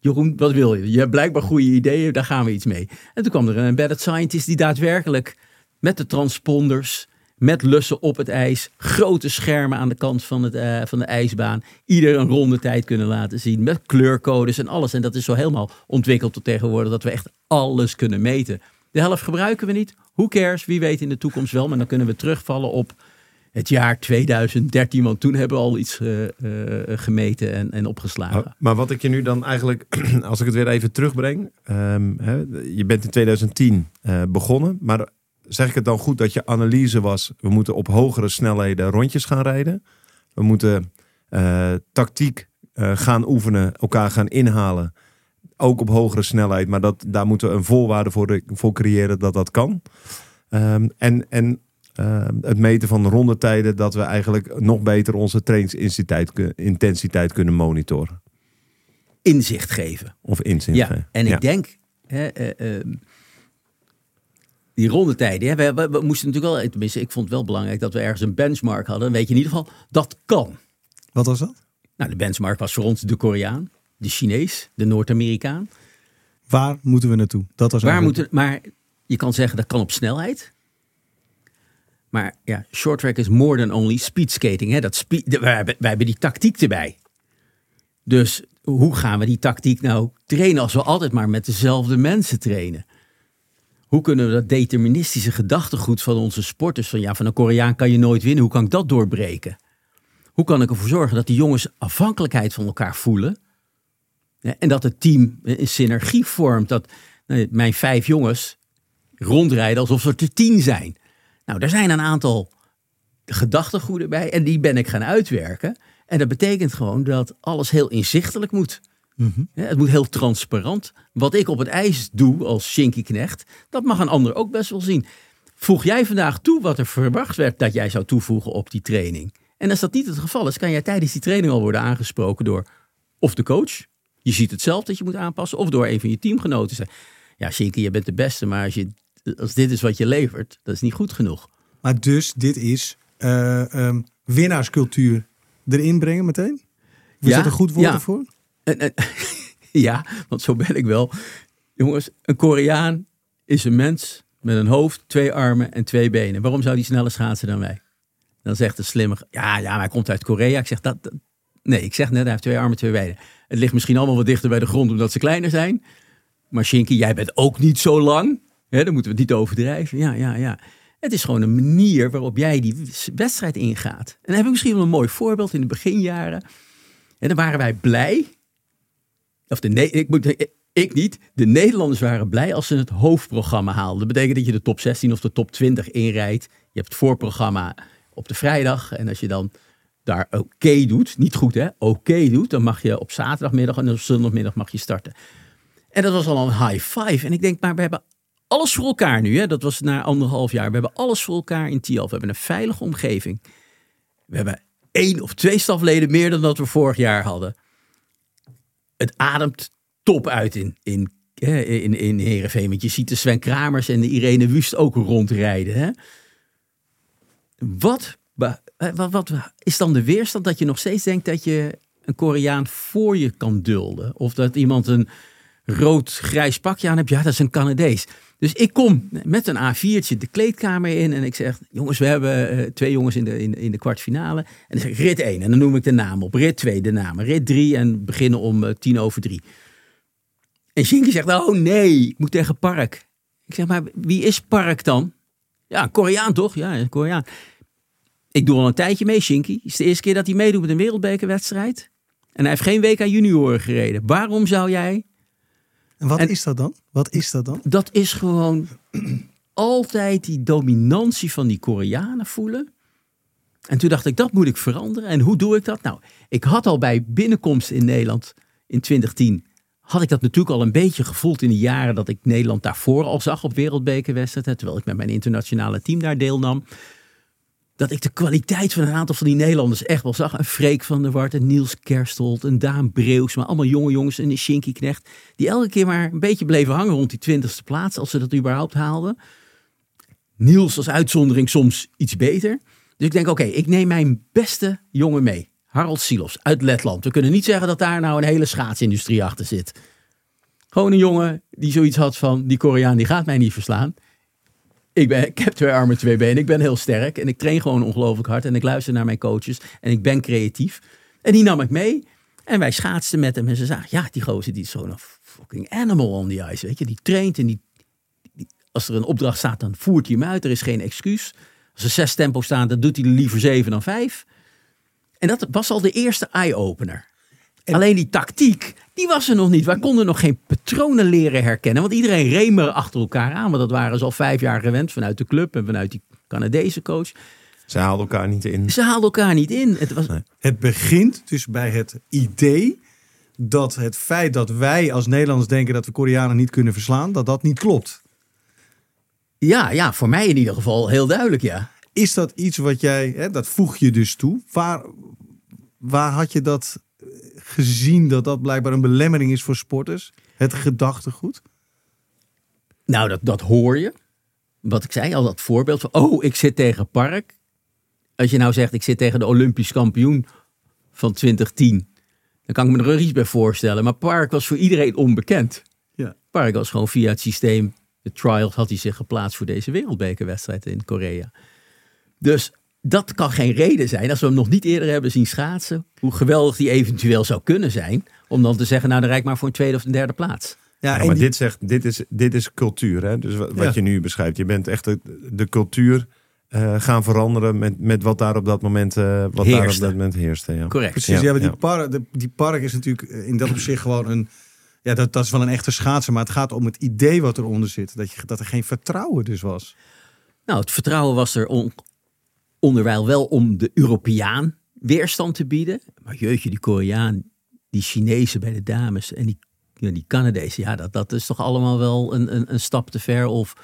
Jeroen, wat wil je? Je hebt blijkbaar goede ideeën, daar gaan we iets mee. En toen kwam er een embedded scientist die daadwerkelijk met de transponders, met lussen op het ijs, grote schermen aan de kant van, het, eh, van de ijsbaan, ieder een ronde tijd kunnen laten zien, met kleurcodes en alles. En dat is zo helemaal ontwikkeld tot tegenwoordig dat we echt alles kunnen meten. De helft gebruiken we niet. Who cares? Wie weet in de toekomst wel. Maar dan kunnen we terugvallen op het jaar 2013. Want toen hebben we al iets eh, eh, gemeten en, en opgeslagen. Maar, wat ik je nu dan eigenlijk, *clears throat* als ik het weer even terugbreng. ehm, hè, je bent in 2010 eh, begonnen, maar zeg ik het dan goed dat je analyse was, we moeten op hogere snelheden rondjes gaan rijden. We moeten eh, tactiek eh, gaan oefenen, elkaar gaan inhalen. Ook op hogere snelheid, maar dat, daar moeten we een voorwaarde voor, voor creëren dat dat kan. Ehm, en en ehm, het meten van rondetijden, dat we eigenlijk nog beter onze trainingsintensiteit kun- intensiteit kunnen monitoren. Inzicht geven. Of inzien. Ja, en ik denk, hè, eh, ehm, die rondetijden, hè, we, we, we moesten natuurlijk wel, tenminste, ik vond het wel belangrijk dat we ergens een benchmark hadden. Dan weet je in ieder geval, dat kan. wat was dat? Nou, de benchmark was voor ons de Koreaan, de Chinees, de Noord-Amerikaan. Waar moeten we naartoe? Dat was Waar moeten, maar je kan zeggen dat kan op snelheid. Maar ja, short track is more than only speed skating. Hè? Dat speed, wij, hebben, wij hebben die tactiek erbij. Dus hoe gaan we die tactiek nou trainen als we altijd maar met dezelfde mensen trainen? Hoe kunnen we dat deterministische gedachtegoed van onze sporters, van ja, van een Koreaan kan je nooit winnen, hoe kan ik dat doorbreken? Hoe kan ik ervoor zorgen dat die jongens afhankelijkheid van elkaar voelen? En dat het team een synergie vormt. Dat nou, mijn vijf jongens rondrijden alsof ze er tien zijn. Nou, daar zijn een aantal gedachtegoeden bij. En die ben ik gaan uitwerken. En dat betekent gewoon dat alles heel inzichtelijk moet. Ja, het moet heel transparant. Wat ik op het ijs doe als Shinky Knecht, dat mag een ander ook best wel zien. Voeg jij vandaag toe wat er verwacht werd dat jij zou toevoegen op die training? En als dat niet het geval is, kan jij tijdens die training al worden aangesproken door of de coach. Je ziet het zelf dat je moet aanpassen. Of door een van je teamgenoten. Ja, Shinky, je bent de beste, maar als, je, als dit is wat je levert, dat is niet goed genoeg. Maar dus, dit is eh, ehm, winnaarscultuur erin brengen meteen? Is Ja, dat een goed woord ja. ervoor? En, en- *laughs* ja, want zo ben ik wel. Jongens, een Koreaan is een mens met een hoofd, twee armen en twee benen. Waarom zou die sneller schaatsen dan wij? Dan zegt de slimme, ja, ja, maar hij komt uit Korea. Ik zeg dat, dat- nee, ik zeg net, hij heeft twee armen, twee benen. Het ligt misschien allemaal wat dichter bij de grond omdat ze kleiner zijn. Maar Shinky, jij bent ook niet zo lang. Hè, dan moeten we het niet overdrijven. Ja, ja, ja. Het is gewoon een manier waarop jij die wedstrijd ingaat. En dan heb ik misschien wel een mooi voorbeeld in de beginjaren. En dan waren wij blij. Of de, nee, ik, moet, ik niet. De Nederlanders waren blij als ze het hoofdprogramma haalden. Dat betekent dat je de top 16 of de top 20 inrijdt. Je hebt het voorprogramma op de vrijdag. En als je dan daar oké doet, niet goed hè, oké doet, dan mag je op zaterdagmiddag en op zondagmiddag mag je starten. En dat was al een high five. En ik denk, maar we hebben alles voor elkaar nu. Hè? Dat was na anderhalf jaar. We hebben alles voor elkaar in Tialf. We hebben een veilige omgeving. We hebben één of twee stafleden meer dan dat we vorig jaar hadden. Het ademt top uit in, in, in, in Heerenveen. Want je ziet de Sven Kramers en de Irene Wust ook rondrijden. Hè? Wat, wat, wat is dan de weerstand dat je nog steeds denkt dat je een Koreaan voor je kan dulden? Of dat iemand een rood-grijs pakje aan hebt? Ja, dat is een Canadees. Dus ik kom met een A4'tje de kleedkamer in en ik zeg: Jongens, we hebben uh, twee jongens in de, in, in de kwartfinale. En dan zeg ik rit 1 en dan noem ik de naam op. Rit 2 de naam. Rit 3 en beginnen om uh, tien over drie. En Shinky zegt: Oh nee, ik moet tegen Park. Ik zeg: Maar wie is Park dan? Ja, Koreaan toch? Ja, Koreaan. Ik doe al een tijdje mee, Shinky. Het is de eerste keer dat hij meedoet met een wereldbekerwedstrijd. En hij heeft geen aan junioren gereden. Waarom zou jij en wat is dat dan? Wat is dat dan? Dat is gewoon altijd die dominantie van die Koreanen voelen. En toen dacht ik, dat moet ik veranderen. En hoe doe ik dat? Nou, ik had al bij binnenkomst in Nederland in 2010, had ik dat natuurlijk al een beetje gevoeld in de jaren dat ik Nederland daarvoor al zag op wereldbekerwedstrijden. Terwijl ik met mijn internationale team daar deelnam dat ik de kwaliteit van een aantal van die Nederlanders echt wel zag. Een Freek van der Wart, een Niels Kerstold, een Daan Breeuws. Maar allemaal jonge jongens en een Shinky Knecht. Die elke keer maar een beetje bleven hangen rond die twintigste plaats. Als ze dat überhaupt haalden. Niels als uitzondering soms iets beter. Dus ik denk, oké, ik neem mijn beste jongen mee. Harald Silos uit Letland. We kunnen niet zeggen dat daar nou een hele schaatsindustrie achter zit. Gewoon een jongen die zoiets had van, die Koreaan die gaat mij niet verslaan ik, ben, heb twee armen, twee benen. Ik ben heel sterk en ik train gewoon ongelooflijk hard. En ik luister naar mijn coaches en ik ben creatief. En die nam ik mee. En wij schaatsten met hem. En ze zagen, ja, die gozer die is zo'n fucking animal on the ice. Weet je, die traint en die, als er een opdracht staat, dan voert hij hem uit. Er is geen excuus. Als er zes tempo staan, dan doet hij er liever zeven dan vijf. En dat was al de eerste eye-opener. Alleen die tactiek, die was er nog niet. Wij konden nog geen patronen leren herkennen. Want iedereen reed er achter elkaar aan. Want dat waren ze al vijf jaar gewend vanuit de club en vanuit die Canadese coach. Ze haalden elkaar niet in. Ze haalden elkaar niet in. Het, was... het begint dus bij het idee dat het feit dat wij als Nederlanders denken dat we Koreanen niet kunnen verslaan, dat dat niet klopt. Ja, ja, voor mij in ieder geval heel duidelijk, ja. Is dat iets wat jij, hè, dat voeg je dus toe. Waar, waar had je dat gezien dat dat blijkbaar een belemmering is voor sporters? Het gedachtegoed? Nou, dat, dat hoor je. Wat ik zei, al dat voorbeeld van, oh, ik zit tegen Park. Als je nou zegt, ik zit tegen de Olympisch kampioen van 2010. Dan kan ik me er iets bij voorstellen. Maar Park was voor iedereen onbekend. Ja. Park was gewoon via het systeem, de trials, had hij zich geplaatst voor deze wereldbekerwedstrijd in Korea. Dus dat kan geen reden zijn, als we hem nog niet eerder hebben zien schaatsen, hoe geweldig die eventueel zou kunnen zijn, om dan te zeggen, nou dan rijk maar voor een tweede of een derde plaats. Ja, maar dit, zegt, dit, is, dit is cultuur. Hè? Dus wat, je nu beschrijft. Je bent echt de, de cultuur uh, gaan veranderen met, met wat daar op dat moment, uh, wat daar op dat moment heerste. Ja. Correct. Precies, ja, die, park, die park is natuurlijk in dat opzicht gewoon een... Ja, dat, dat is wel een echte schaatser, maar het gaat om het idee wat eronder zit. Dat, je, dat er geen vertrouwen dus was. Nou, het vertrouwen was er on, onderwijl wel om de Europeaan weerstand te bieden. Maar jeetje, die Koreaan, die Chinezen bij de dames en die, die Canadezen, ja, dat, dat is toch allemaal wel een, een, een stap te ver. Of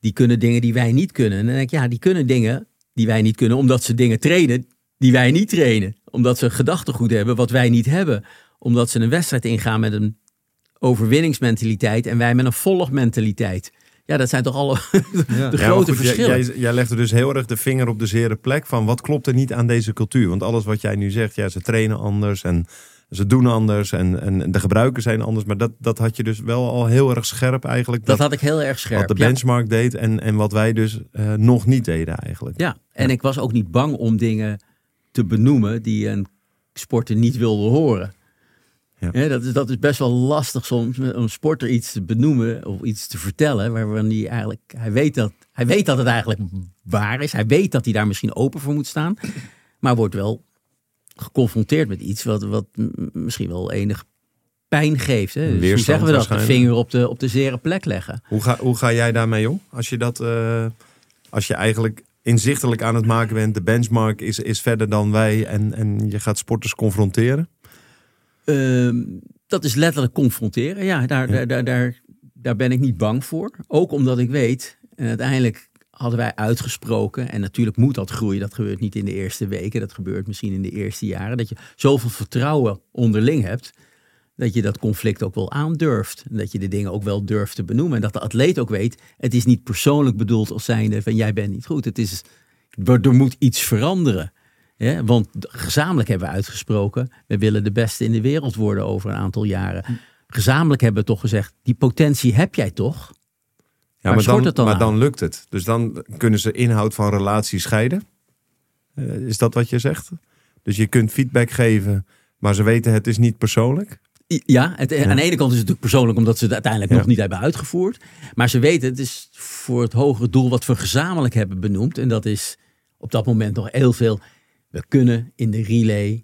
die kunnen dingen die wij niet kunnen. En dan denk ik, ja, die kunnen dingen die wij niet kunnen, omdat ze dingen trainen die wij niet trainen. Omdat ze gedachtegoed hebben wat wij niet hebben. Omdat ze een wedstrijd ingaan met een overwinningsmentaliteit en wij met een volgmentaliteit. Ja, dat zijn toch alle *laughs* de grote verschillen. Jij, jij legt er dus heel erg de vinger op de zere plek van wat klopt er niet aan deze cultuur. Want alles wat jij nu zegt, ja, ze trainen anders en ze doen anders en, en de gebruiken zijn anders. Maar dat, dat had je dus wel al heel erg scherp eigenlijk. Dat, had ik heel erg scherp. Wat de benchmark deed en, en wat wij dus uh, nog niet deden eigenlijk. Ja, en ik was ook niet bang om dingen te benoemen die een sporter niet wilde horen. Ja. dat, is, dat is best wel lastig soms om een sporter iets te benoemen of iets te vertellen. Waarvan hij eigenlijk, hij weet, dat, hij weet dat het eigenlijk waar is. Hij weet dat hij daar misschien open voor moet staan. Maar wordt wel geconfronteerd met iets wat, wat misschien wel enig pijn geeft. Hè? Dus hoe zeggen we dat? De vinger op de, op de zere plek leggen. Hoe ga, hoe ga jij daarmee om? Als je dat, eh, als je eigenlijk inzichtelijk aan het maken bent, de benchmark is, is verder dan wij en, en je gaat sporters confronteren? Ehm, dat is letterlijk confronteren. Ja, daar, Daar, daar, daar, daar ben ik niet bang voor. Ook omdat ik weet, en uiteindelijk hadden wij uitgesproken, en natuurlijk moet dat groeien, dat gebeurt niet in de eerste weken, dat gebeurt misschien in de eerste jaren, dat je zoveel vertrouwen onderling hebt, dat je dat conflict ook wel aandurft. En dat je de dingen ook wel durft te benoemen. En dat de atleet ook weet, het is niet persoonlijk bedoeld als zijnde van jij bent niet goed. Het is, er moet iets veranderen. Ja, want gezamenlijk hebben we uitgesproken, we willen de beste in de wereld worden over een aantal jaren. Gezamenlijk hebben we toch gezegd, die potentie heb jij toch? Ja, maar, dan, dan maar dan lukt het. Dus dan kunnen ze inhoud van relatie scheiden. Eh, is dat wat je zegt? Dus je kunt feedback geven, maar ze weten het is niet persoonlijk. Ja, het, aan de ene kant is het natuurlijk persoonlijk omdat ze het uiteindelijk Ja. nog niet hebben uitgevoerd. Maar ze weten, het is voor het hogere doel wat we gezamenlijk hebben benoemd. En dat is op dat moment nog heel veel. We kunnen in de relay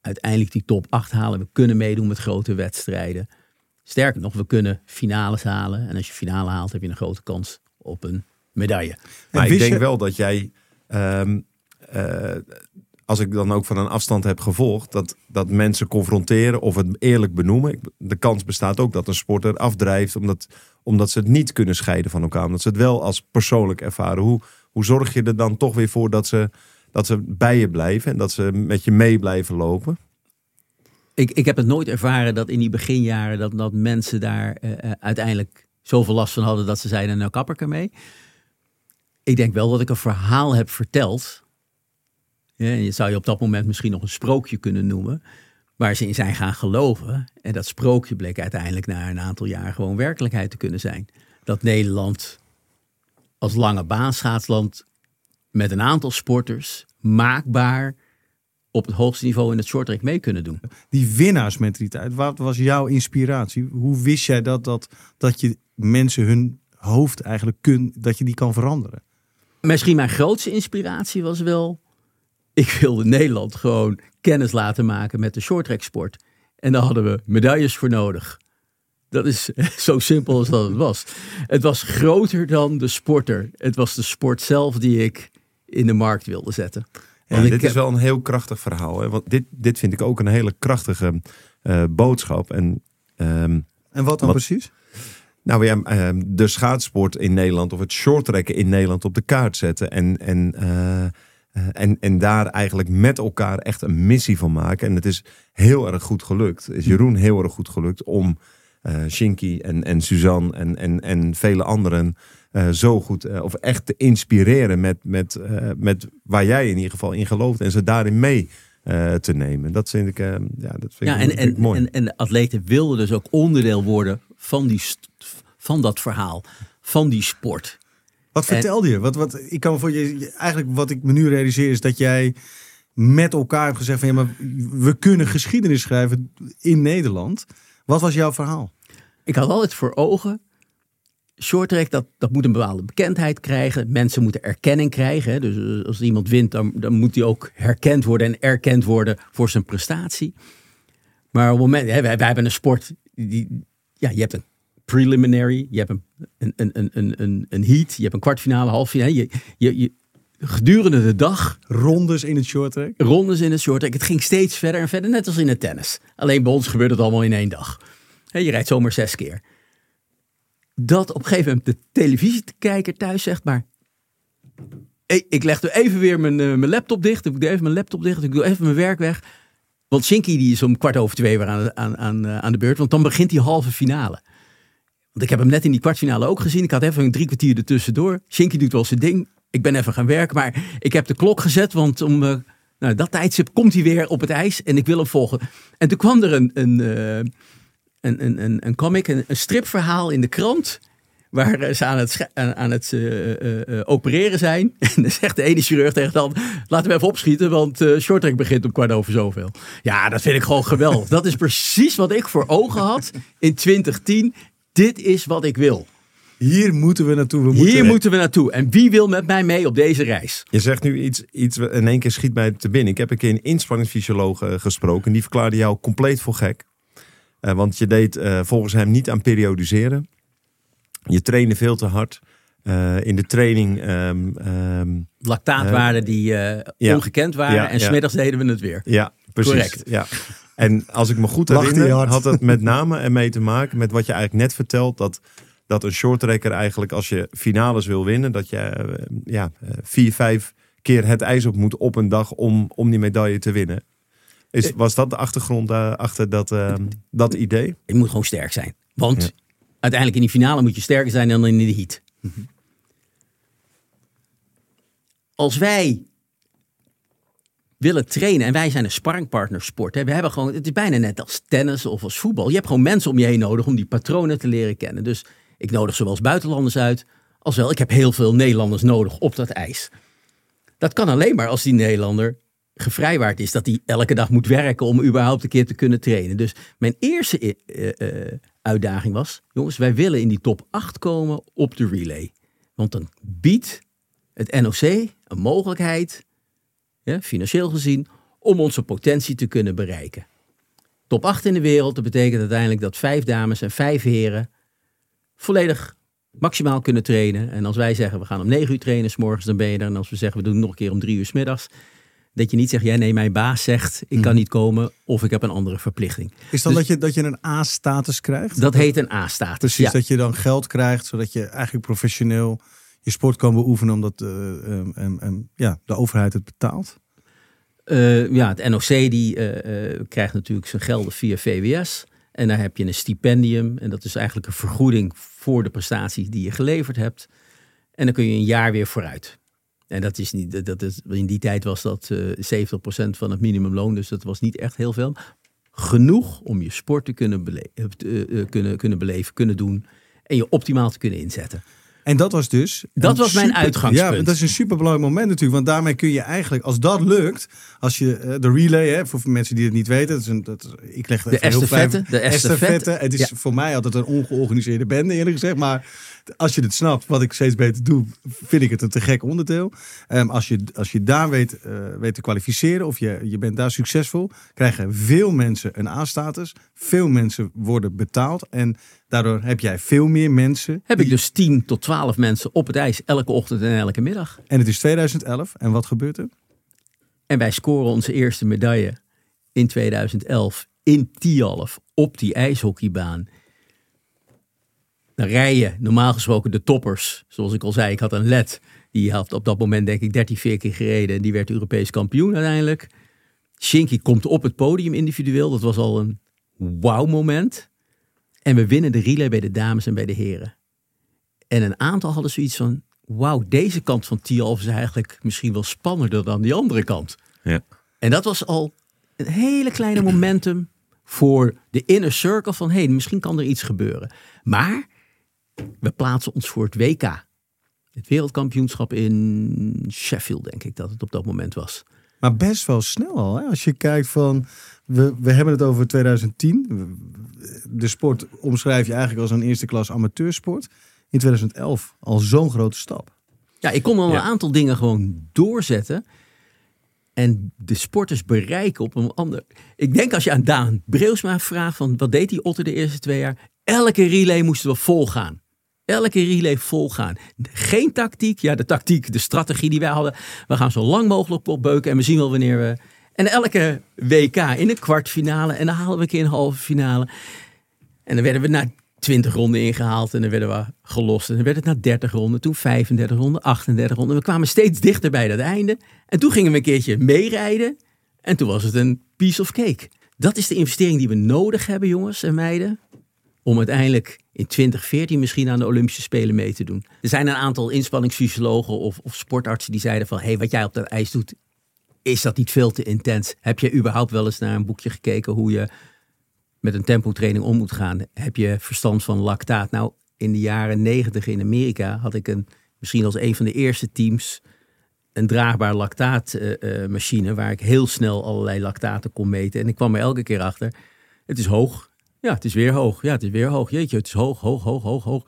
uiteindelijk die top 8 halen. We kunnen meedoen met grote wedstrijden. Sterker nog, we kunnen finales halen. En als je finale haalt, heb je een grote kans op een medaille. Maar ik denk je- wel dat jij, ehm, eh, als ik dan ook van een afstand heb gevolgd, dat, dat mensen confronteren of het eerlijk benoemen. De kans bestaat ook dat een sporter afdrijft omdat, omdat ze het niet kunnen scheiden van elkaar. Omdat ze het wel als persoonlijk ervaren. Hoe, hoe zorg je er dan toch weer voor dat ze, dat ze bij je blijven en dat ze met je mee blijven lopen? Ik, ik heb het nooit ervaren dat in die beginjaren dat, dat mensen daar eh, uiteindelijk zoveel last van hadden dat ze zeiden, nou kap ik ermee. Ik denk wel dat ik een verhaal heb verteld. Ja, en je zou je op dat moment misschien nog een sprookje kunnen noemen. Waar ze in zijn gaan geloven. En dat sprookje bleek uiteindelijk na een aantal jaar gewoon werkelijkheid te kunnen zijn. Dat Nederland als lange baanschaatsland met een aantal sporters maakbaar op het hoogste niveau in het shorttrack mee kunnen doen. Die winnaarsmentaliteit, wat was jouw inspiratie? Hoe wist jij dat, dat, dat je mensen hun hoofd eigenlijk kun, dat je die kan veranderen? Misschien mijn grootste inspiratie was wel... Ik wilde Nederland gewoon kennis laten maken met de shorttrack sport. En daar hadden we medailles voor nodig. Dat is *laughs* zo simpel als dat het was. Het was groter dan de sporter. Het was de sport zelf die ik in de markt wilde zetten. Ja, ik dit is heb- wel een heel krachtig verhaal. Hè? Want dit, dit vind ik ook een hele krachtige eh, boodschap. En ehm, En wat dan Wat- precies? Nou ja, ehm, de schaatsport in Nederland of het shorttrekken in Nederland op de kaart zetten. En, en, eh, eh, en, en daar eigenlijk met elkaar echt een missie van maken. En het is heel erg goed gelukt. Is Jeroen heel erg goed gelukt om eh Shinky en, en Suzanne en, en, en vele anderen eh, zo goed eh, of echt te inspireren met, met, eh, met waar jij in ieder geval in gelooft. En ze daarin mee te nemen. Dat vind ik, eh, ja, dat vind Ja, ik, en, en, mooi. en, en de atleten wilden dus ook onderdeel worden van, die, van dat verhaal, van die sport. Wat vertelde je? Wat, wat, ik kan voor je, je- eigenlijk wat ik me nu realiseer is dat jij met elkaar hebt gezegd van ja, maar we kunnen geschiedenis schrijven in Nederland. Wat was jouw verhaal? Ik had altijd voor ogen. Shorttrack, dat, dat moet een bepaalde bekendheid krijgen. Mensen moeten erkenning krijgen. Dus eh, als iemand wint, dan, dan moet hij ook herkend worden en erkend worden voor zijn prestatie. Maar op het moment, hè, wij, wij hebben een sport. Die, ja, je hebt een preliminary, je hebt een, een, een, een, een, een, heat, je hebt een kwartfinale, halffinale. Je, je, je, gedurende de dag Rondes in het shorttrack? rondes in het shorttrack. Het ging steeds verder en verder, net als in het tennis. Alleen bij ons gebeurt het allemaal in één dag. Je rijdt zomaar zes keer. Dat op een gegeven moment de televisiekijker thuis zegt, maar ik, leg er even weer mijn, eh, mijn laptop dicht. Ik doe even mijn laptop dicht. Ik doe even mijn werk weg. Want Shinky die is om kwart over twee weer aan, aan, aan, eh, aan de beurt. Want dan begint die halve finale. Want ik heb hem net in die kwartfinale ook gezien. Ik had even een drie kwartier ertussendoor. Shinky doet wel zijn ding. Ik ben even gaan werken. Maar ik heb de klok gezet. Want om eh, nou, dat tijdstip komt hij weer op het ijs. En ik wil hem volgen. En toen kwam er een, een, een, een, een, een comic, een, een stripverhaal in de krant. Waar eh, ze aan het, aan het eh, eh, opereren zijn. *laughs* En dan zegt de ene chirurg tegen de ander: Laten we even opschieten, want eh shorttrack begint om kwart over zoveel. Ja, dat vind ik gewoon geweldig. Dat is precies wat ik voor ogen had in 2010. Dit is wat ik wil. Hier moeten we naartoe. We moeten, Hier moeten we naartoe. En wie wil met mij mee op deze reis? Je zegt nu iets, iets in één keer schiet mij te binnen. Ik heb een keer een inspanningsfysioloog gesproken. Die verklaarde jou compleet voor gek. Eh, want je deed eh, volgens hem niet aan periodiseren. Je trainde veel te hard. Eh, in de training... ehm, ehm, Lactaatwaarden die eh, ja. ongekend waren. Ja, en ja. smiddags deden we het weer. ja, precies. Correct. Ja. En als ik me goed herinner, had het met name ermee te maken met wat je eigenlijk net vertelt. Dat, dat een shorttrekker eigenlijk als je finales wil winnen, dat je ja, vier, vijf keer het ijs op moet op een dag om, om die medaille te winnen. Is, was dat de achtergrond eh, achter dat, eh, dat idee? Je moet gewoon sterk zijn. Want Ja. uiteindelijk in die finale moet je sterker zijn dan in de heat. Als wij willen trainen en wij zijn een sparringpartnersport. Hè, we hebben gewoon, het is bijna net als tennis of als voetbal. Je hebt gewoon mensen om je heen nodig om die patronen te leren kennen. Dus ik nodig zowel buitenlanders uit als wel. Ik heb heel veel Nederlanders nodig op dat ijs. Dat kan alleen maar als die Nederlander gevrijwaard is. Dat hij elke dag moet werken om überhaupt een keer te kunnen trainen. Dus mijn eerste eh, eh, uitdaging was... jongens, wij willen in die top 8 komen op de relay. Want dan biedt het NOC een mogelijkheid, ja, financieel gezien... om onze potentie te kunnen bereiken. Top 8 in de wereld, dat betekent uiteindelijk dat vijf dames en vijf heren... volledig maximaal kunnen trainen. En als wij zeggen, we gaan om 9 uur trainen, s morgens dan ben je er. En als we zeggen, we doen het nog een keer om drie uur 's middags. Dat je niet zegt, ja nee, mijn baas zegt, ik kan niet komen of ik heb een andere verplichting. Is dan Dus- dat, je, dat je een A-status krijgt? Dat heet een A-status. Precies, Ja. dat je dan geld krijgt, zodat je eigenlijk professioneel je sport kan beoefenen, omdat em, ja, de overheid het betaalt. Eh, ja, het NOC die, eh, krijgt natuurlijk zijn gelden via VWS. En daar heb je een stipendium. En dat is eigenlijk een vergoeding voor de prestaties die je geleverd hebt. En dan kun je een jaar weer vooruit. En dat is niet, dat is, in die tijd was dat eh 70% van het minimumloon. Dus dat was niet echt heel veel. Genoeg om je sport te kunnen, bele- eh, eh, eh, kunnen, kunnen beleven, kunnen doen. En je optimaal te kunnen inzetten. En dat was dus. Dat was mijn uitgangspunt. Ja, dat is een superbelangrijk moment natuurlijk. Want daarmee kun je eigenlijk, als dat lukt, als je eh, de relay, hè, voor mensen die het niet weten, dat is een, dat ik leg het De even estafette, de estafette. Het is Ja. voor mij altijd een ongeorganiseerde bende, eerlijk gezegd. Maar als je het snapt, wat ik steeds beter doe, vind ik het een te gek onderdeel. Ehm, als, je, als je daar weet, eh, weet te kwalificeren of je, je bent daar succesvol, krijgen veel mensen een A-status. Veel mensen worden betaald. En daardoor heb jij veel meer mensen. Heb ik dus 10 tot 12 mensen op het ijs elke ochtend en elke middag. En het is 2011. En wat gebeurt er? En wij scoren onze eerste medaille in 2011 in Tialf op die ijshockeybaan. Dan rij je normaal gesproken de toppers. Zoals ik al zei, ik had een led. Die had op dat moment denk ik 13, 14 keer gereden. En die werd Europees kampioen uiteindelijk. Shinky komt op het podium individueel. Dat was al een wauw moment. En we winnen de relay bij de dames en bij de heren. En een aantal hadden zoiets van... Wauw, deze kant van Tialf is eigenlijk misschien wel spannender dan die andere kant. Ja. En dat was al een hele kleine momentum voor de inner circle van... hé, hey, misschien kan er iets gebeuren. Maar we plaatsen ons voor het WK. Het wereldkampioenschap in Sheffield, denk ik dat het op dat moment was. Maar best wel snel al. Hè? Als je kijkt van, we, we hebben het over 2010. De sport omschrijf je eigenlijk als een eerste klas amateursport. In 2011 al zo'n grote stap. Ja, ik kon al Ja. een aantal dingen gewoon doorzetten. En de sporters bereiken op een ander. Ik denk als je aan Daan Breusma vraagt van wat deed die Otter de eerste twee jaar? Elke relay moesten we volgaan. Elke relay volgaan. Geen tactiek. Ja, de tactiek, de strategie die wij hadden. We gaan zo lang mogelijk opbeuken en we zien wel wanneer we. En elke WK in de kwartfinale en dan halen we een keer een halve finale. En dan werden we na 20 ronden ingehaald en dan werden we gelost. En dan werd het na 30 ronden, toen 35 ronden, 38 ronden. We kwamen steeds dichter bij dat einde. En toen gingen we een keertje meerijden. En toen was het een piece of cake. Dat is de investering die we nodig hebben, jongens en meiden. Om uiteindelijk in 2014 misschien aan de Olympische Spelen mee te doen. Er zijn een aantal inspanningsfysiologen of, of sportartsen die zeiden van... hey, wat jij op dat ijs doet, is dat niet veel te intens? Heb je überhaupt wel eens naar een boekje gekeken hoe je met een tempotraining om moet gaan. Heb je verstand van lactaat? Nou, in de jaren negentig in Amerika had ik een, misschien als een van de eerste teams een draagbaar lactaatmachine waar ik heel snel allerlei lactaten kon meten. En ik kwam er elke keer achter. Het is hoog. Ja, het is weer hoog. Ja, het is weer hoog. Jeetje, het is hoog, hoog, hoog, hoog, hoog.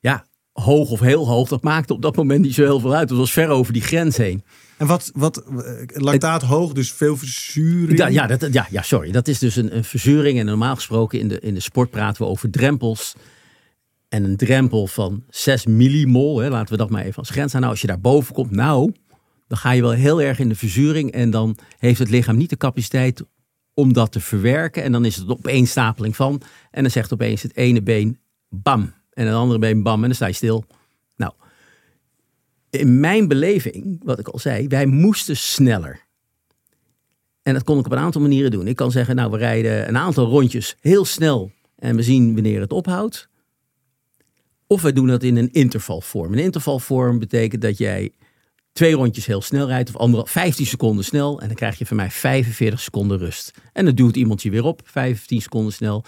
Ja, hoog of heel hoog, dat maakte op dat moment niet zo heel veel uit. Het was ver over die grens heen. En wat, wat eh, lactaat hoog, dus veel verzuring. Ja, ja, dat, ja, ja sorry. Dat is dus een, een verzuring. En normaal gesproken in de, in de sport praten we over drempels. En een drempel van 6 millimol, hè, laten we dat maar even als grens aan. Nou, als je daar boven komt, nou, dan ga je wel heel erg in de verzuring. En dan heeft het lichaam niet de capaciteit om dat te verwerken. En dan is het opeenstapeling van. En dan zegt opeens het ene been bam. En het andere been bam. En dan sta je stil. Nou, in mijn beleving, wat ik al zei, wij moesten sneller. En dat kon ik op een aantal manieren doen. Ik kan zeggen, nou, we rijden een aantal rondjes heel snel en we zien wanneer het ophoudt. Of we doen dat in een intervalvorm. Een intervalvorm betekent dat jij twee rondjes heel snel rijdt, of andere 15 seconden snel. En dan krijg je van mij 45 seconden rust. En dan duwt iemand je weer op, 15 seconden snel.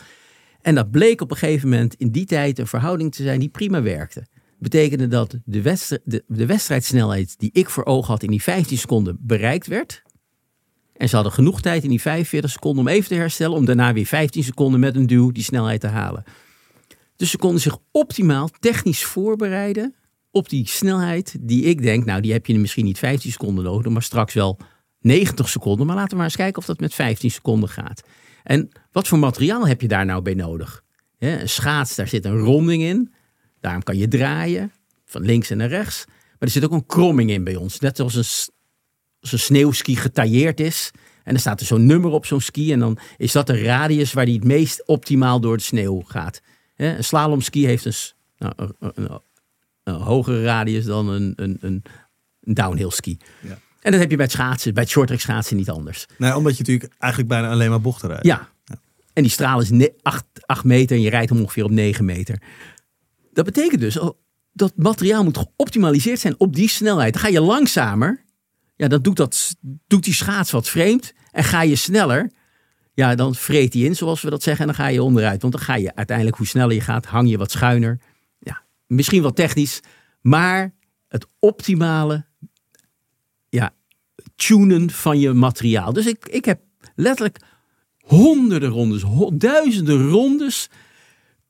En dat bleek op een gegeven moment in die tijd een verhouding te zijn die prima werkte. Betekende dat de, wedstrijd, wedstrijdsnelheid die ik voor ogen had in die 15 seconden bereikt werd. En ze hadden genoeg tijd in die 45 seconden om even te herstellen, om daarna weer 15 seconden met een duw die snelheid te halen. Dus ze konden zich optimaal technisch voorbereiden op die snelheid die ik denk, nou die heb je misschien niet 15 seconden nodig, maar straks wel 90 seconden. Maar laten we maar eens kijken of dat met 15 seconden gaat. En wat voor materiaal heb je daar nou bij nodig? een schaats, daar zit een ronding in. Daarom kan je draaien, van links en naar rechts. Maar er zit ook een kromming in bij ons. Net zoals een, als een sneeuwski getailleerd is. En er staat er zo'n nummer op zo'n ski. En dan is dat de radius waar die het meest optimaal door de sneeuw gaat. Een slalomski heeft nou, een, een, hogere radius dan een, een, een, downhill ski. Ja. En dat heb je bij het schaatsen, bij het shorttrack schaatsen niet anders. Nee, omdat je natuurlijk eigenlijk bijna alleen maar bochten rijdt. Ja. ja. En die straal is 8, 8 meter en je rijdt hem ongeveer op 9 meter. Dat betekent dus dat materiaal moet geoptimaliseerd zijn op die snelheid. Dan ga je langzamer, ja, dan doet, dat, doet die schaats wat vreemd. En ga je sneller, ja, dan vreet hij in, zoals we dat zeggen. En dan ga je onderuit. Want dan ga je uiteindelijk, hoe sneller je gaat, hang je wat schuiner. Misschien wat technisch, maar het optimale ja, tunen van je materiaal. Dus ik, ik heb letterlijk honderden rondes, duizenden rondes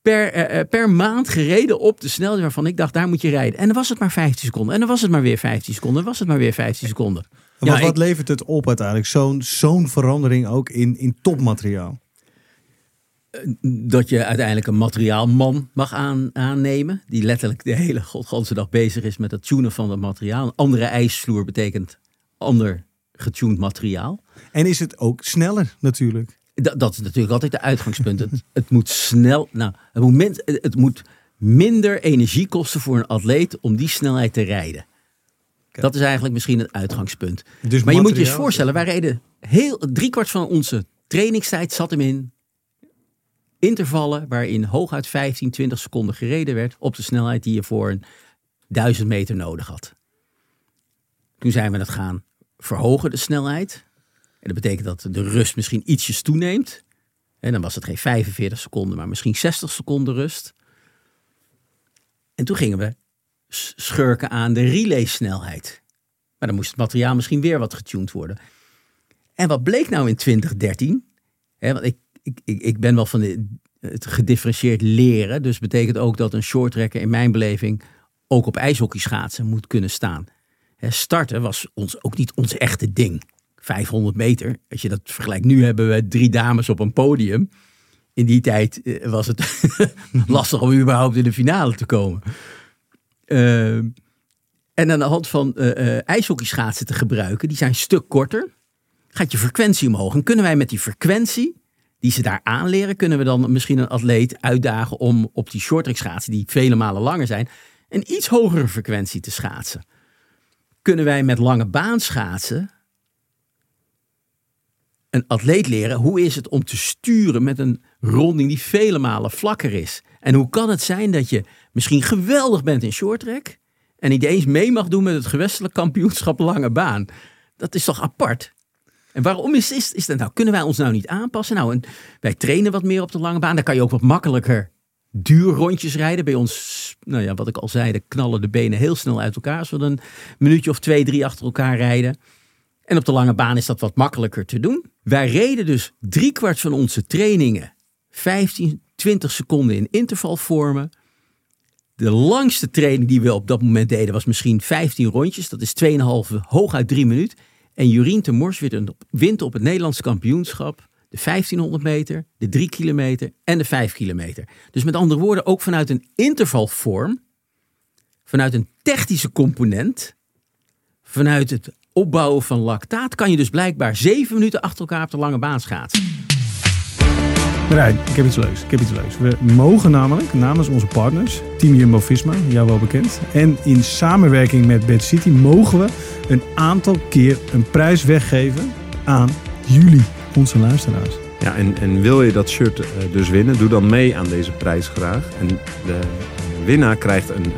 per, uh, per maand gereden op de snelheid waarvan ik dacht, daar moet je rijden. En dan was het maar 15 seconden. En dan was het maar weer 15 seconden. En dan was het maar weer 15 seconden. Ja, wat, wat levert het op uiteindelijk? Zo'n zo'n verandering ook in, in topmateriaal? Dat je uiteindelijk een materiaalman mag aan, aannemen. Die letterlijk de hele godganse dag bezig is met het tunen van het materiaal. Een andere ijsvloer betekent ander getuned materiaal. En is het ook sneller natuurlijk? Dat, dat is natuurlijk altijd de uitgangspunt. het, *laughs* het moet snel, nou, het moet, het moet minder energie kosten voor een atleet om die snelheid te rijden. Dat is eigenlijk misschien het uitgangspunt. Dus maar je moet je eens voorstellen, wij reden heel driekwart van onze trainingstijd zat hem in intervallen waarin hooguit 15, 20 seconden gereden werd op de snelheid die je voor een 1000 meter nodig had. Toen zijn we het gaan verhogen, de snelheid. En dat betekent dat de rust misschien ietsjes toeneemt. En dan was het geen 45 seconden, maar misschien 60 seconden rust. En toen gingen we schurken aan de relay-snelheid. Maar dan moest het materiaal misschien weer wat getuned worden. En wat bleek nou in 2013? Hè, want ik, ik, ik ben wel van het gedifferentieerd leren. Dus betekent ook dat een shorttrekker in mijn beleving ook op ijshockey schaatsen moet kunnen staan. Starten was ons ook niet ons echte ding. 500 meter. Als je dat vergelijkt, nu hebben we drie dames op een podium. In die tijd eh, was het *laughs* lastig om überhaupt in de finale te komen. Uh, en aan de hand van uh, uh, ijshockeyschaatsen te gebruiken, die zijn een stuk korter, gaat je frequentie omhoog. En kunnen wij met die frequentie die ze daar aanleren, kunnen we dan misschien een atleet uitdagen om op die shorttrack schaatsen, die vele malen langer zijn, een iets hogere frequentie te schaatsen. Kunnen wij met lange baan schaatsen een atleet leren hoe is het om te sturen met een ronding die vele malen vlakker is. En hoe kan het zijn dat je misschien geweldig bent in shorttrack en niet eens mee mag doen met het gewestelijk kampioenschap lange baan. Dat is toch apart? En waarom is, is, is dat nou? Kunnen wij ons nou niet aanpassen? Nou, wij trainen wat meer op de lange baan. Dan kan je ook wat makkelijker duurrondjes rijden. Bij ons, nou ja, wat ik al zei, de knallen de benen heel snel uit elkaar. Als we een minuutje of twee, drie achter elkaar rijden. En op de lange baan is dat wat makkelijker te doen. Wij reden dus driekwart van onze trainingen 15, 20 seconden in intervalvormen. De langste training die we op dat moment deden was misschien 15 rondjes. Dat is 2,5 hooguit 3 minuten. En Jurien de Mors wint op het Nederlandse kampioenschap de 1500 meter, de 3 kilometer en de 5 kilometer. Dus met andere woorden, ook vanuit een intervalvorm, vanuit een technische component, vanuit het opbouwen van lactaat, kan je dus blijkbaar 7 minuten achter elkaar op de lange baan schaatsen. Marijn, ik heb iets leuks. Ik heb iets leuks. We mogen namelijk namens onze partners, Team Jumbo-Visma, jou wel bekend, en in samenwerking met Bad City mogen we een aantal keer een prijs weggeven aan jullie, onze luisteraars. Ja, en, en wil je dat shirt uh, dus winnen, doe dan mee aan deze prijs graag. En de winnaar krijgt een uh,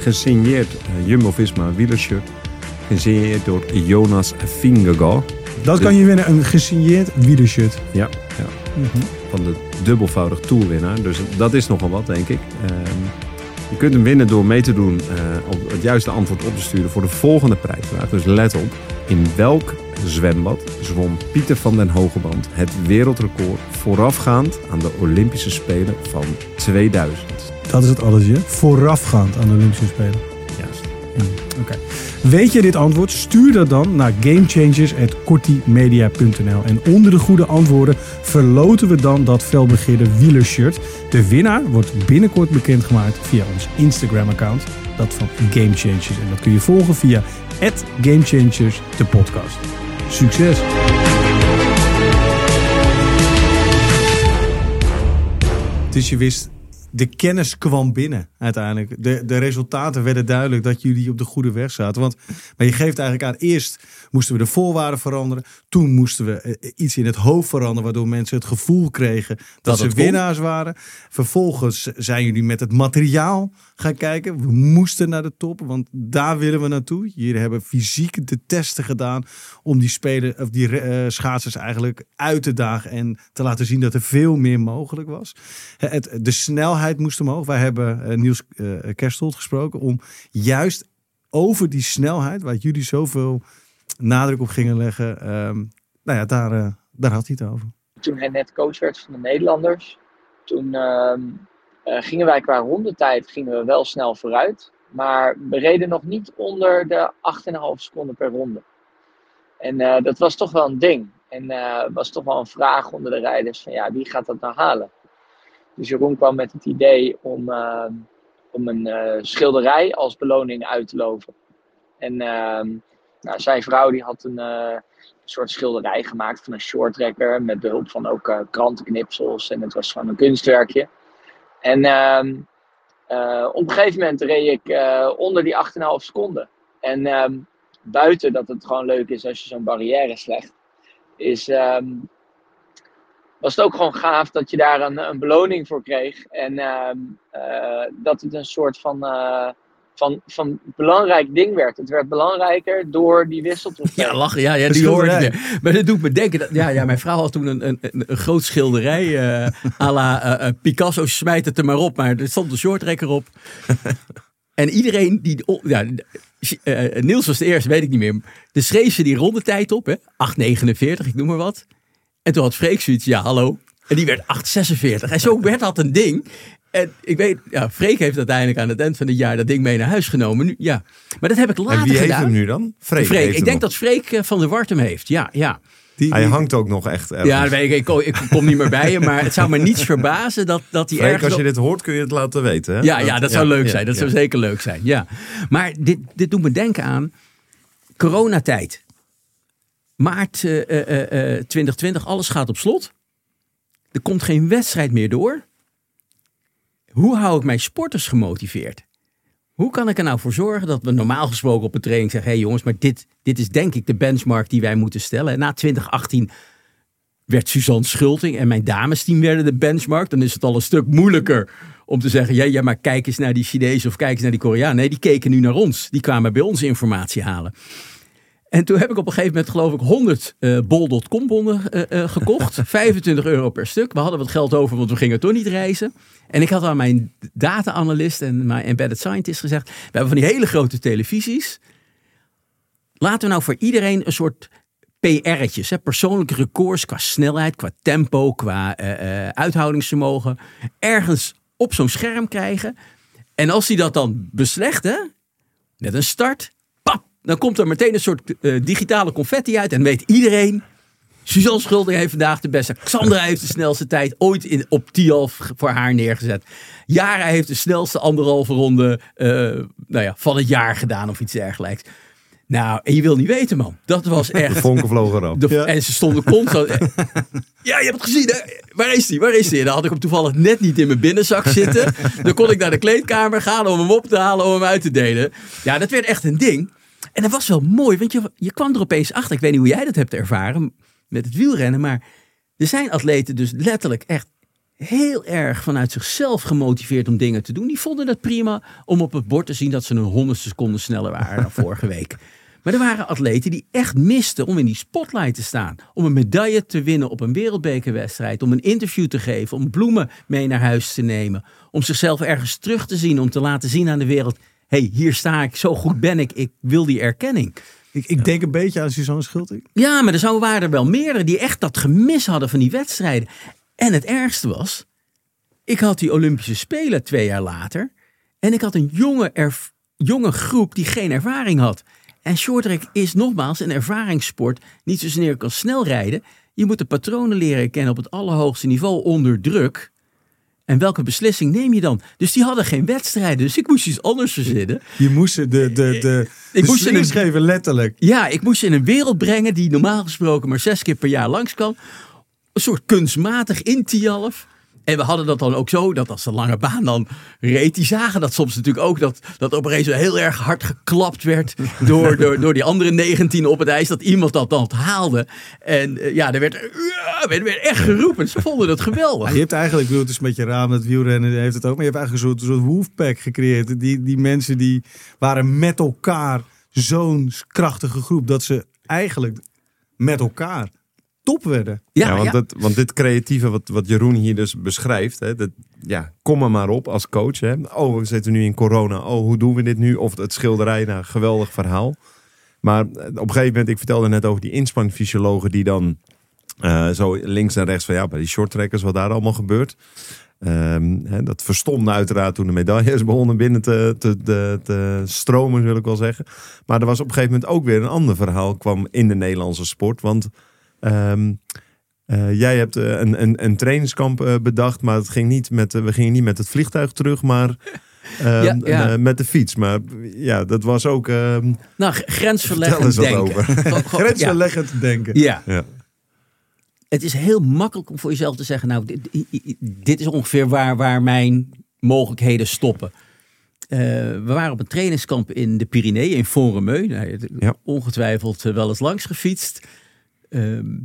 gesigneerd uh, Jumbo-Visma wielershirt, gesigneerd door Jonas Fingergal. Dat kan je winnen, een gesigneerd wielershirt. Ja, ja. Van de dubbelvoudig toerwinnaar. Dus dat is nogal wat, denk ik. Uh, je kunt hem winnen door mee te doen uh, op het juiste antwoord op te sturen voor de volgende prijsvraag. Dus let op, in welk zwembad zwom Pieter van den Hogeband het wereldrecord voorafgaand aan de Olympische Spelen van 2000? Dat is het alles, je? Voorafgaand aan de Olympische Spelen. Okay. Weet je dit antwoord? Stuur dat dan naar gamechangers.kortimedia.nl. En onder de goede antwoorden verloten we dan dat felbegeerde wielershirt. De winnaar wordt binnenkort bekendgemaakt via ons Instagram-account. Dat van Gamechangers. En dat kun je volgen via Gamechangers, de podcast. Succes! Dus je wist de kennis kwam binnen uiteindelijk. De, de resultaten werden duidelijk dat jullie op de goede weg zaten. Want maar je geeft eigenlijk aan, eerst moesten we de voorwaarden veranderen. Toen moesten we iets in het hoofd veranderen, waardoor mensen het gevoel kregen dat, dat ze winnaars kon. waren. Vervolgens zijn jullie met het materiaal gaan kijken. We moesten naar de top, want daar willen we naartoe. Jullie hebben fysiek de testen gedaan om die, spelen, of die uh, schaatsers eigenlijk uit te dagen en te laten zien dat er veel meer mogelijk was. Het, de snelheid moest omhoog. Wij hebben uh, Niels uh, Kerstold gesproken om juist over die snelheid, waar jullie zoveel nadruk op gingen leggen, um, nou ja, daar, uh, daar had hij het over. Toen hij net coach werd van de Nederlanders, toen uh, gingen wij qua rondetijd gingen we wel snel vooruit. Maar we reden nog niet onder de 8,5 seconden per ronde. En dat was toch wel een ding. En was toch wel een vraag onder de rijders van ja, wie gaat dat nou halen? Dus Jeroen kwam met het idee om, uh, om een uh, schilderij als beloning uit te loven. En uh, nou, zijn vrouw die had een uh, soort schilderij gemaakt van een shorttracker met behulp van ook krantenknipsels. En het was gewoon een kunstwerkje. En ehm, op een gegeven moment reed ik onder die 8,5 seconden. En ehm, buiten dat het gewoon leuk is als je zo'n barrière slecht, is was het ook gewoon gaaf dat je daar een, een beloning voor kreeg. En uh, uh, dat het een soort van, uh, van, van belangrijk ding werd. Het werd belangrijker door die wisseltrofee. Ja, lachen. Ja, ja die hoorde je. Maar dat doet me denken. Dat, ja, ja, mijn vrouw had toen een, een, een groot schilderij. Uh, à la Picasso smijt het er maar op. Maar er stond een shortrekker op. *laughs* en iedereen die... Ja, Niels was de eerste, weet ik niet meer. De schreef ze die rondetijd op. 8,49, ik noem maar wat. En toen had Freek zoiets, ja hallo. En die werd 8,46. En zo werd dat een ding. En ik weet, ja, Freek heeft uiteindelijk aan het eind van het jaar dat ding mee naar huis genomen. Nu, ja. Maar dat heb ik later gedaan. En wie gedaan. heeft hem nu dan? Freek. Freek. Ik denk dat Freek van der Wart hem heeft. Ja, ja. Die, hij hangt ook nog echt ergens. Ja, weet ik, ik, ik, kom niet meer bij je, maar het zou me niets verbazen dat, dat hij Freek, ergens... als je dit hoort kun je het laten weten. Hè? Ja, ja, dat zou leuk zijn. Dat zou zeker leuk zijn, ja. Maar dit, dit doet me denken aan coronatijd maart uh, uh, uh, 2020, alles gaat op slot. Er komt geen wedstrijd meer door. Hoe hou ik mijn sporters gemotiveerd? Hoe kan ik er nou voor zorgen dat we normaal gesproken op een training zeggen: hé hey jongens, maar dit, dit is denk ik de benchmark die wij moeten stellen. En na 2018 werd Suzanne Schulting en mijn damesteam werden de benchmark. Dan is het al een stuk moeilijker om te zeggen: ja, ja, maar kijk eens naar die Chinezen of kijk eens naar die Koreanen. Nee, die keken nu naar ons. Die kwamen bij ons informatie halen. En toen heb ik op een gegeven moment geloof ik 100 uh, bol.com bonnen uh, uh, gekocht. *laughs* 25 euro per stuk. We hadden wat geld over, want we gingen toch niet reizen. En ik had aan mijn data-analyst en mijn embedded scientist gezegd... we hebben van die hele grote televisies. Laten we nou voor iedereen een soort PR'tjes, hè, persoonlijke records qua snelheid, qua tempo, qua uithoudingsvermogen... ergens op zo'n scherm krijgen... En als hij dat dan beslecht, hè, met een start, dan komt er meteen een soort eh, digitale confetti uit. En weet iedereen, Suzanne Schulding heeft vandaag de beste. Xandra heeft de snelste tijd ooit in, op Tialf voor haar neergezet. Jara heeft de snelste anderhalve ronde eh, nou ja, van het jaar gedaan of iets dergelijks. Nou, en je wil niet weten, man. Dat was De echt. vonken vlogen erop. De- En ze stonden constant. *laughs* ja, je hebt het gezien, hè? Waar is die? Waar is die? En dan had ik hem toevallig net niet in mijn binnenzak zitten. Dan kon ik naar de kleedkamer gaan om hem op te halen, om hem uit te delen. Ja, dat werd echt een ding. En dat was wel mooi, want je, je kwam er opeens achter. Ik weet niet hoe jij dat hebt ervaren met het wielrennen, maar er zijn atleten dus letterlijk echt heel erg vanuit zichzelf gemotiveerd om dingen te doen. Die vonden het prima om op het bord te zien dat ze een honderdste seconde sneller waren dan *laughs* vorige week. Maar er waren atleten die echt misten om in die spotlight te staan. Om een medaille te winnen op een wereldbekerwedstrijd. Om een interview te geven. Om bloemen mee naar huis te nemen. Om zichzelf ergens terug te zien. Om te laten zien aan de wereld. Hey, hier sta ik. Zo goed ben ik. Ik wil die erkenning. Ik, ik denk een beetje aan Suzanne Schulting. Ja, maar er zo waren er wel meerdere die echt dat gemis hadden van die wedstrijden. En het ergste was, ik had die Olympische Spelen twee jaar later. En ik had een jonge, jonge groep die geen ervaring had. En shorttrack is nogmaals een ervaringssport. Niet zozeer kan snel rijden. Je moet de patronen leren kennen op het allerhoogste niveau onder druk. En welke beslissing neem je dan? Dus die hadden geen wedstrijden. Dus ik moest iets anders verzinnen. Je moest ze de, de, de, Ik de moest ze slingers een- geven, letterlijk. Ja, ik moest je in een wereld brengen die normaal gesproken maar zes keer per jaar langs kan. Een soort kunstmatig in Tialf. En we hadden dat dan ook zo, dat als de lange baan dan reed, die zagen dat soms natuurlijk ook, dat, dat op een gegeven moment heel erg hard geklapt werd *laughs* door, door, door die andere 19 op het ijs, dat iemand dat dan haalde. En eh, ja, er werd, er werd, echt geroepen. Ze vonden dat geweldig. Je hebt eigenlijk, bedoel, het is met je raam, het wielrennen heeft het ook. Maar je hebt eigenlijk een soort, soort wolfpack gecreëerd. Die, die mensen die waren met elkaar zo'n krachtige groep. Dat ze eigenlijk met elkaar top werden. Ja, Ja, want, ja. Dat, want dit creatieve wat, wat Jeroen hier dus beschrijft, hè, dat, ja, kom er maar op als coach. Hè. Oh, we zitten nu in corona. Oh, hoe doen we dit nu? Of het schilderij, nou, geweldig verhaal. Maar eh, op een gegeven moment, ik vertelde net over die inspanningsfysiologen die dan eh, zo links en rechts van ja, bij die shorttrekkers, wat daar allemaal gebeurt. Ehm, hè, dat verstomde uiteraard toen de medailles *laughs* begonnen binnen te, te, te, te stromen, wil ik wel zeggen. Maar er was op een gegeven moment ook weer een ander verhaal kwam in de Nederlandse sport. Want ehm, eh, jij hebt eh, een, een, een trainingskamp eh, bedacht, maar het ging niet met, we gingen niet met het vliegtuig terug, maar *laughs* ehm, Ja, ja. eh, met de fiets. Maar ja, dat was ook. ehm, Nou, grensverleggend eens wat denken. over. *laughs* Ja. Grensverleggend denken. Ja. Ja. Het is heel makkelijk om voor jezelf te zeggen, nou, dit, dit is ongeveer waar, waar mijn mogelijkheden stoppen. Eh, we waren op een trainingskamp in de Pyreneeën, in. Nou, Ja. Ongetwijfeld wel eens langs gefietst. Ehm,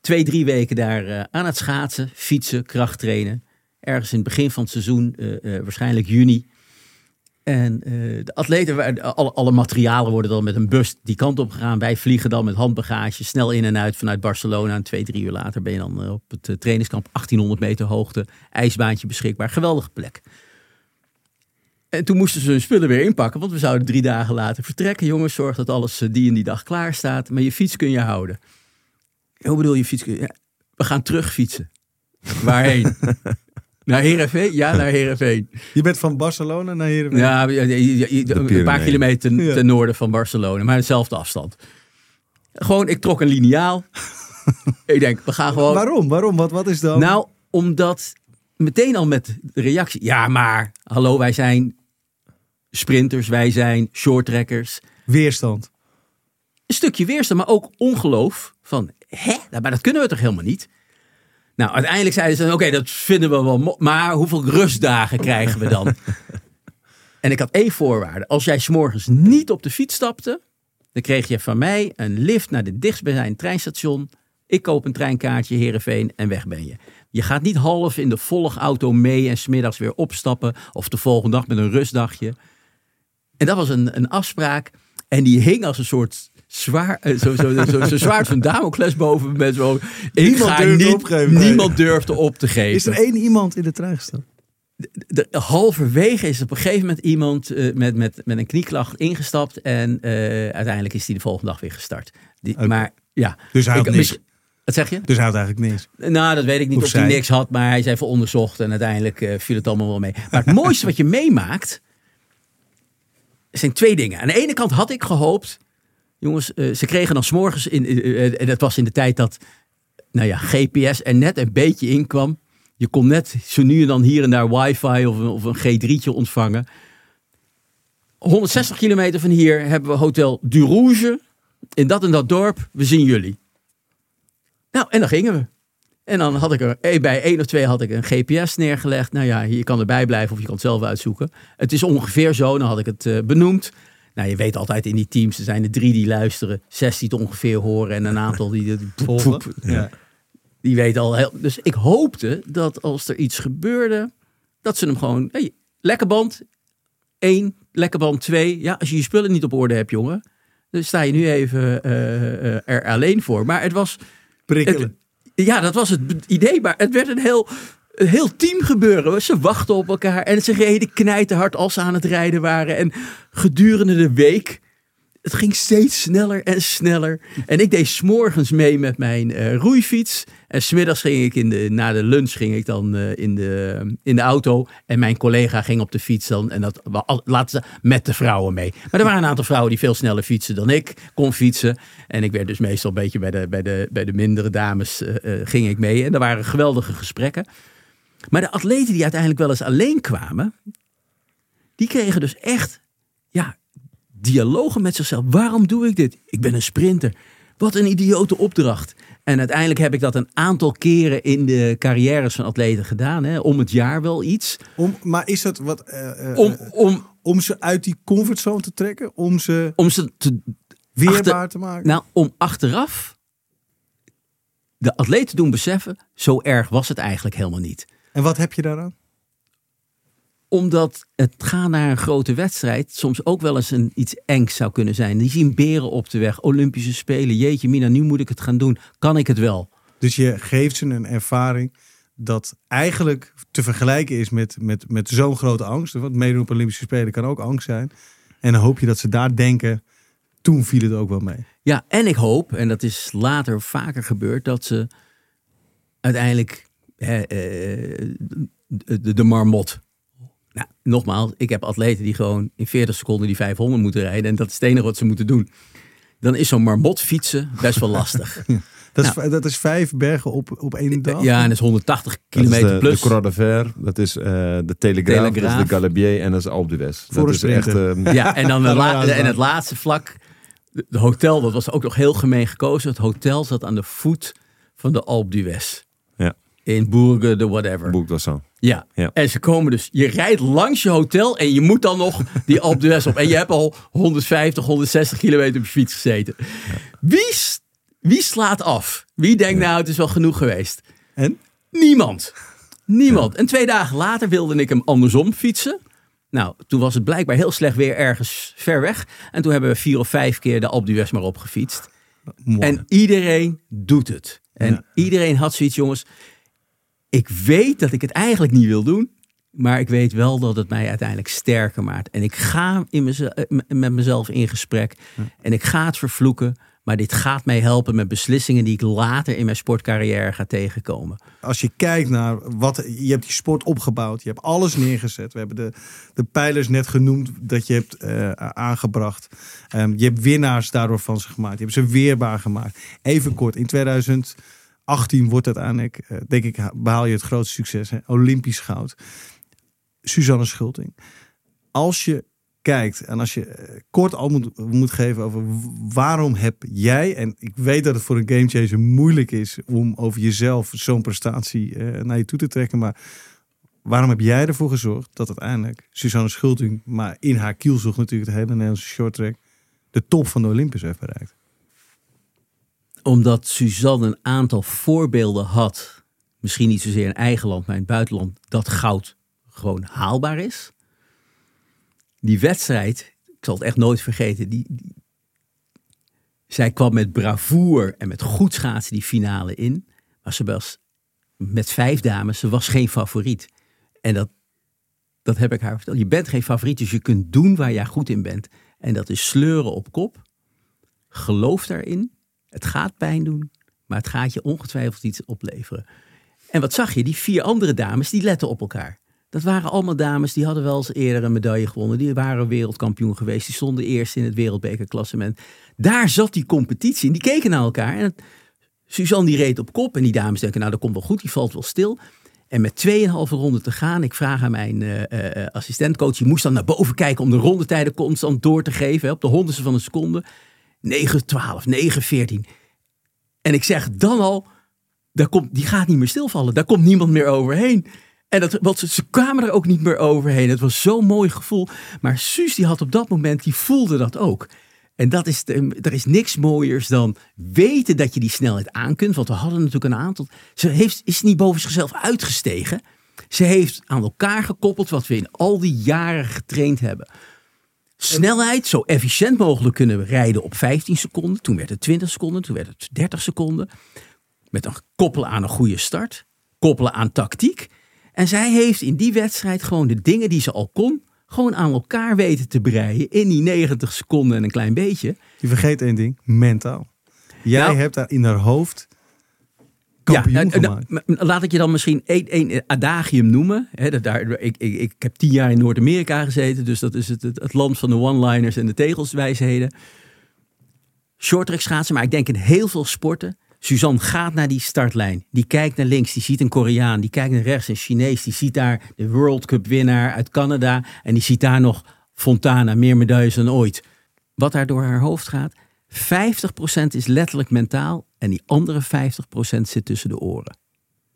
twee, drie weken daar eh, aan het schaatsen, fietsen, krachttrainen. Ergens in het begin van het seizoen, eh, eh, waarschijnlijk juni. En de atleten, alle, alle materialen worden dan met een bus die kant op gegaan. Wij vliegen dan met handbagage snel in en uit vanuit Barcelona. En twee, drie uur later ben je dan op het trainingskamp. 1800 meter hoogte, ijsbaantje beschikbaar. Geweldige plek. En toen moesten ze hun spullen weer inpakken, want we zouden drie dagen later vertrekken. Jongens, zorg dat alles die en die dag klaar staat. Maar je fiets kun je houden. Hoe bedoel je fiets? kun je- Ja, we gaan terug fietsen. Waarheen? *laughs* naar Heerenveen? Ja, naar Heerenveen. Je bent van Barcelona naar hier. Ja, ja, ja, ja, ja, een paar kilometer ten noorden van Barcelona, maar dezelfde afstand. Gewoon, ik trok een liniaal. *laughs* ik denk, we gaan gewoon. Waarom? Waarom? Wat, wat is dan? Nou, omdat meteen al met de reactie. Ja, maar hallo, wij zijn sprinters, wij zijn shorttrekkers. Weerstand. Een stukje weerstand, maar ook ongeloof. Van, hè? Nou, Maar dat kunnen we toch helemaal niet? Nou, uiteindelijk zeiden ze, oké, dat vinden we wel, maar hoeveel rustdagen krijgen we dan? *laughs* en ik had één voorwaarde. Als jij s'morgens niet op de fiets stapte, dan kreeg je van mij een lift naar de dichtstbijzijnde treinstation. Ik koop een treinkaartje, Heerenveen, en weg ben je. Je gaat niet half in de volgauto mee en smiddags weer opstappen. Of de volgende dag met een rustdagje. En dat was een, een afspraak. En die hing als een soort zwaar, eh, zo, zo, zo, zo zwaard van Damocles boven me. Met zo, ik Niemand ga durfde niet, opgeven. Niemand durfde op te geven. Is er één iemand in de trein gestaan? de, halverwege is op een gegeven moment iemand eh, met, met, met een knieklacht ingestapt. En eh, uiteindelijk is die de volgende dag weer gestart. Die. Maar ja. Dus hij had Ik- niks. Wat zeg je? Dus hij had eigenlijk niks. Nou, dat weet ik niet Of of, hij niks had, maar hij is even onderzocht en uiteindelijk viel het allemaal wel mee. Maar het *laughs* mooiste wat je meemaakt, zijn twee dingen. Aan de ene kant had ik gehoopt, jongens, eh, ze kregen dan s'morgens, in, eh, eh, en dat was in de tijd dat, nou ja, GPS er net een beetje in kwam. Je kon net zo nu en dan hier en daar wifi of een, of een G3'tje ontvangen. 160 kilometer van hier hebben we Hotel Du Rouge. In dat en dat dorp. We zien jullie. Nou, en dan gingen we. En dan had ik er bij één of twee had ik een GPS neergelegd. Nou ja, je kan erbij blijven of je kan het zelf uitzoeken. Het is ongeveer zo, dan had ik het benoemd. Nou, je weet altijd in die teams, er zijn er drie die luisteren, zes die het ongeveer horen en een aantal die, die, Volgen. Ja. die weten al heel. Dus ik hoopte dat als er iets gebeurde, dat ze hem gewoon. Hey, lekker band. één, lekker band twee. Ja, als je je spullen niet op orde hebt, jongen. Dan sta je nu even eh, eh, er alleen voor. Maar het was. Prikkelen. Het- ja, dat was het idee. Maar het werd een heel, een heel team gebeuren. Ze wachten op elkaar en ze reden knijterhard als ze aan het rijden waren. En gedurende de week. Het ging steeds sneller en sneller. En ik deed s'morgens mee met mijn eh, roeifiets. En smiddags ging ik in de, na de lunch ging ik dan eh, in, de, in de auto. En mijn collega ging op de fiets dan. En dat laten ze met de vrouwen mee. Maar er waren een aantal vrouwen die veel sneller fietsen dan ik kon fietsen. En ik werd dus meestal een beetje bij de, bij de, bij de mindere dames eh, ging ik mee. En er waren geweldige gesprekken. Maar de atleten die uiteindelijk wel eens alleen kwamen. Die kregen dus echt ja, dialogen met zichzelf. Waarom doe ik dit? Ik ben een sprinter. Wat een idiote opdracht. En uiteindelijk heb ik dat een aantal keren in de carrières van atleten gedaan. Hè? Om het jaar wel iets. Om, maar is dat wat... eh, eh, Om, eh, om, om ze uit die comfortzone te trekken? Om ze om ze te, weerbaar achter- te maken? nou, om achteraf de atleet te doen beseffen, zo erg was het eigenlijk helemaal niet. En wat heb je daaraan? Omdat het gaan naar een grote wedstrijd soms ook wel eens een iets engs zou kunnen zijn. Die zien beren op de weg, Olympische Spelen. Jeetje mina, nu moet ik het gaan doen. Kan ik het wel? Dus je geeft ze een ervaring dat eigenlijk te vergelijken is met, met, met zo'n grote angst. Want meedoen op Olympische Spelen kan ook angst zijn. En dan hoop je dat ze daar denken, toen viel het ook wel mee. Ja, en ik hoop, en dat is later vaker gebeurd, dat ze uiteindelijk hè, eh, de, marmot. Nou, nogmaals, ik heb atleten die gewoon in 40 seconden die 500 moeten rijden. En dat is het enige wat ze moeten doen. Dan is zo'n marmot fietsen best wel lastig. *laughs* Dat, is, dat is vijf bergen op, op één dag. Ja, en dat is 180 Dat is kilometer de, plus. de Croix de Fer, dat is eh, de Telegraaf, dat is de Galibier en dat is Alpe d'Huez. Voor Dat een is echt... sprinter. eh, Ja, en dan *laughs* de la- en het laatste vlak. De de hotel, dat was ook nog heel gemeen gekozen. Het hotel zat aan de voet van de Alpe d'Huez. In Bourges de whatever. boek dat zo. Ja. Ja. En ze komen dus, je rijdt langs je hotel en je moet dan nog die Alpe d'Huez op. En je hebt al 150, 160 kilometer op je fiets gezeten. Wie, wie slaat af? Wie denkt nou, het is wel genoeg geweest? En? Niemand. Niemand. En twee dagen later wilde ik hem andersom fietsen. Nou, toen was het blijkbaar heel slecht weer ergens ver weg. En toen hebben we vier of vijf keer de Alpe d'Huez maar opgefietst. Mooi. En iedereen doet het. En Ja. iedereen had zoiets, jongens. Ik weet dat ik het eigenlijk niet wil doen. Maar ik weet wel dat het mij uiteindelijk sterker maakt. En ik ga in eh, met mezelf in gesprek. En ik ga het vervloeken. Maar dit gaat mij helpen met beslissingen die ik later in mijn sportcarrière ga tegenkomen. Als je kijkt naar wat je hebt die sport opgebouwd, je hebt alles neergezet. We hebben de, de pijlers net genoemd dat je hebt eh, aangebracht. Ehm, je hebt winnaars daardoor van ze gemaakt. Je hebt ze weerbaar gemaakt. Even kort, in 2018 wordt uiteindelijk, eh, denk ik, behaal je het grootste succes? Olympisch goud. Suzanne Schulting. Als je kijkt en als je eh, kort al moet, moet geven over waarom heb jij, en ik weet dat het voor een gamechanger moeilijk is om over jezelf zo'n prestatie eh, naar je toe te trekken, maar waarom heb jij ervoor gezorgd dat uiteindelijk Suzanne Schulting, maar in haar kielzog natuurlijk het hele Nederlandse shorttrack, de top van de Olympus heeft bereikt? Omdat Suzanne een aantal voorbeelden had. Misschien niet zozeer in eigen land, maar in het buitenland. Dat goud gewoon haalbaar is. Die wedstrijd, ik zal het echt nooit vergeten. Die, zij kwam met bravoer en met goed schaatsen die finale in. Maar ze was met vijf dames, ze was geen favoriet. En dat, dat heb ik haar verteld. Je bent geen favoriet, dus je kunt doen waar jij goed in bent. En dat is sleuren op kop. Geloof daarin. Het gaat pijn doen, Maar het gaat je ongetwijfeld iets opleveren. En wat zag je? Die vier andere dames, die letten op elkaar. Dat waren allemaal dames die hadden wel eens eerder een medaille gewonnen. Die waren wereldkampioen geweest. Die stonden eerst in het wereldbekerklassement. Daar zat die competitie en die keken naar elkaar. En Suzanne die reed op kop en die dames denken, nou dat komt wel goed, die valt wel stil. En met 2,5 ronden te gaan, ik vraag aan mijn uh, assistentcoach, die moest dan naar boven kijken om de rondetijden constant door te geven, hè, op de honderdste van een seconde. 9, 12, 9, 14. En ik zeg dan al, daar komt, die gaat niet meer stilvallen, daar komt niemand meer overheen. En dat, wat, ze, ze kwamen er ook niet meer overheen. Het was zo'n mooi gevoel. Maar Suus die had op dat moment, die voelde dat ook. En dat is er is niks mooiers dan weten dat je die snelheid aan kunt. Want we hadden natuurlijk een aantal. Ze heeft, is niet boven zichzelf uitgestegen. Ze heeft aan elkaar gekoppeld wat we in al die jaren getraind hebben. Snelheid, zo efficiënt mogelijk kunnen rijden op 15 seconden. Toen werd het 20 seconden, toen werd het 30 seconden. Met een koppelen aan een goede start, koppelen aan tactiek. En zij heeft in die wedstrijd gewoon de dingen die ze al kon, gewoon aan elkaar weten te breien in die 90 seconden en een klein beetje. Je vergeet één ding, mentaal. Jij Nou- hebt daar in haar hoofd kampioen en- gemaakt. maar laat ik je dan misschien één, één adagium noemen. Dat daar, ik, ik, ik heb tien jaar in Noord-Amerika gezeten, dus dat is het, het, het land van de one-liners en de tegelswijsheden. Shorttrack schaatsen, maar ik denk in heel veel sporten. Suzanne gaat naar die startlijn. Die kijkt naar links, die ziet een Koreaan. Die kijkt naar rechts, een Chinees. Die ziet daar de World Cup winnaar uit Canada. En die ziet daar nog Fontana, meer medailles dan ooit. Wat daar door haar hoofd gaat, 50% is letterlijk mentaal en die andere 50% zit tussen de oren.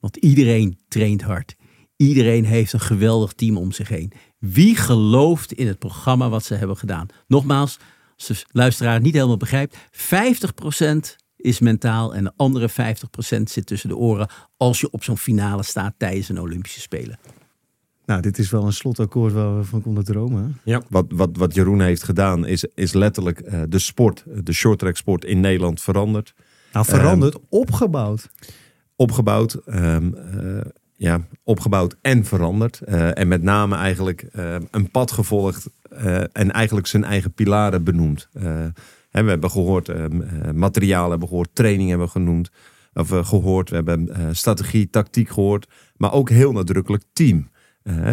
Want iedereen traint hard. Iedereen heeft een geweldig team om zich heen. Wie gelooft in het programma wat ze hebben gedaan? Nogmaals, als de luisteraar het niet helemaal begrijpt, 50% is mentaal en de andere 50% zit tussen de oren als je op zo'n finale staat tijdens een Olympische Spelen. Nou, dit is wel een slotakkoord waar we van konden dromen. hè? Ja. Wat, wat, wat Jeroen heeft gedaan is, is letterlijk eh, de sport, de shorttrack sport in Nederland veranderd. Nou, veranderd, opgebouwd. Opgebouwd, ehm, eh, ja, opgebouwd en veranderd. Eh, en met name eigenlijk eh, een pad gevolgd eh, en eigenlijk zijn eigen pilaren benoemd. Hè, we hebben gehoord, ehm, eh, materiaal hebben gehoord, training hebben genoemd. Of eh, gehoord, we hebben strategie, tactiek gehoord. Maar ook heel nadrukkelijk team.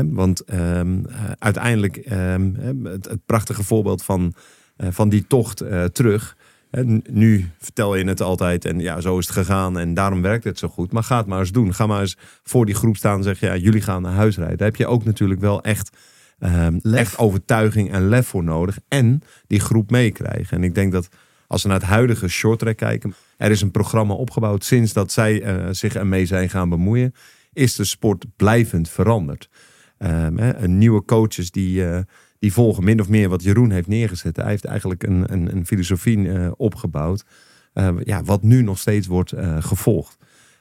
Want ehm, uiteindelijk ehm, het, het prachtige voorbeeld van, van die tocht terug. Hè, n- nu vertel je het altijd en ja, zo is het gegaan en daarom werkt het zo goed. Maar ga het maar eens doen. Ga maar eens voor die groep staan en zeg ja, jullie gaan naar huis rijden. Daar heb je ook natuurlijk wel echt, ehm, echt overtuiging en lef voor nodig. En die groep meekrijgen. En ik denk dat als we naar het huidige shorttrack kijken. Er is een programma opgebouwd sinds dat zij eh, zich ermee zijn gaan bemoeien. Is de sport blijvend veranderd. Ehm, hè, nieuwe coaches die, eh, die volgen min of meer wat Jeroen heeft neergezet. Hij heeft eigenlijk een, een, een filosofie eh, opgebouwd. eh, ja, wat nu nog steeds wordt eh, gevolgd.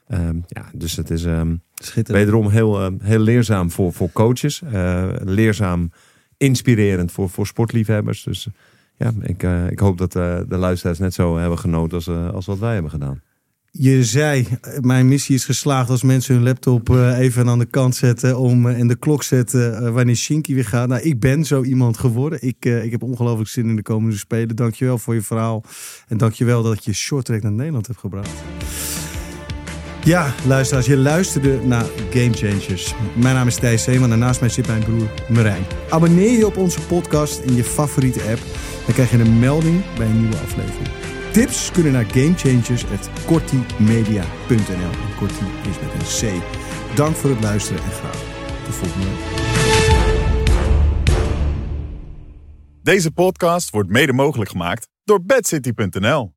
Ehm, ja, dus het is ehm, wederom heel, heel leerzaam voor, voor coaches. leerzaam, inspirerend voor, voor sportliefhebbers. Dus ja, ik, ik hoop dat de luisteraars net zo hebben genoten als, als wat wij hebben gedaan. Je zei, eh, mijn missie is geslaagd als mensen hun laptop eh, even aan de kant zetten om, eh, en de klok zetten eh, wanneer Shinky weer gaat. Nou, ik ben zo iemand geworden. Ik, eh, ik heb ongelooflijk zin in de komende Spelen. Dankjewel voor je verhaal. En dankjewel dat je shorttrack naar Nederland hebt gebracht. Ja, luisteraars, je luisterde naar Game Changers. Mijn naam is Thijs Zeeman en naast mij zit mijn broer Marijn. Abonneer je op onze podcast in je favoriete app. Dan krijg je een melding bij een nieuwe aflevering. Tips kunnen naar gamechangers.kortimedia.nl. Korti is met een C. Dank voor het luisteren en graag tot volgende. Deze podcast wordt mede mogelijk gemaakt door bedcity.nl.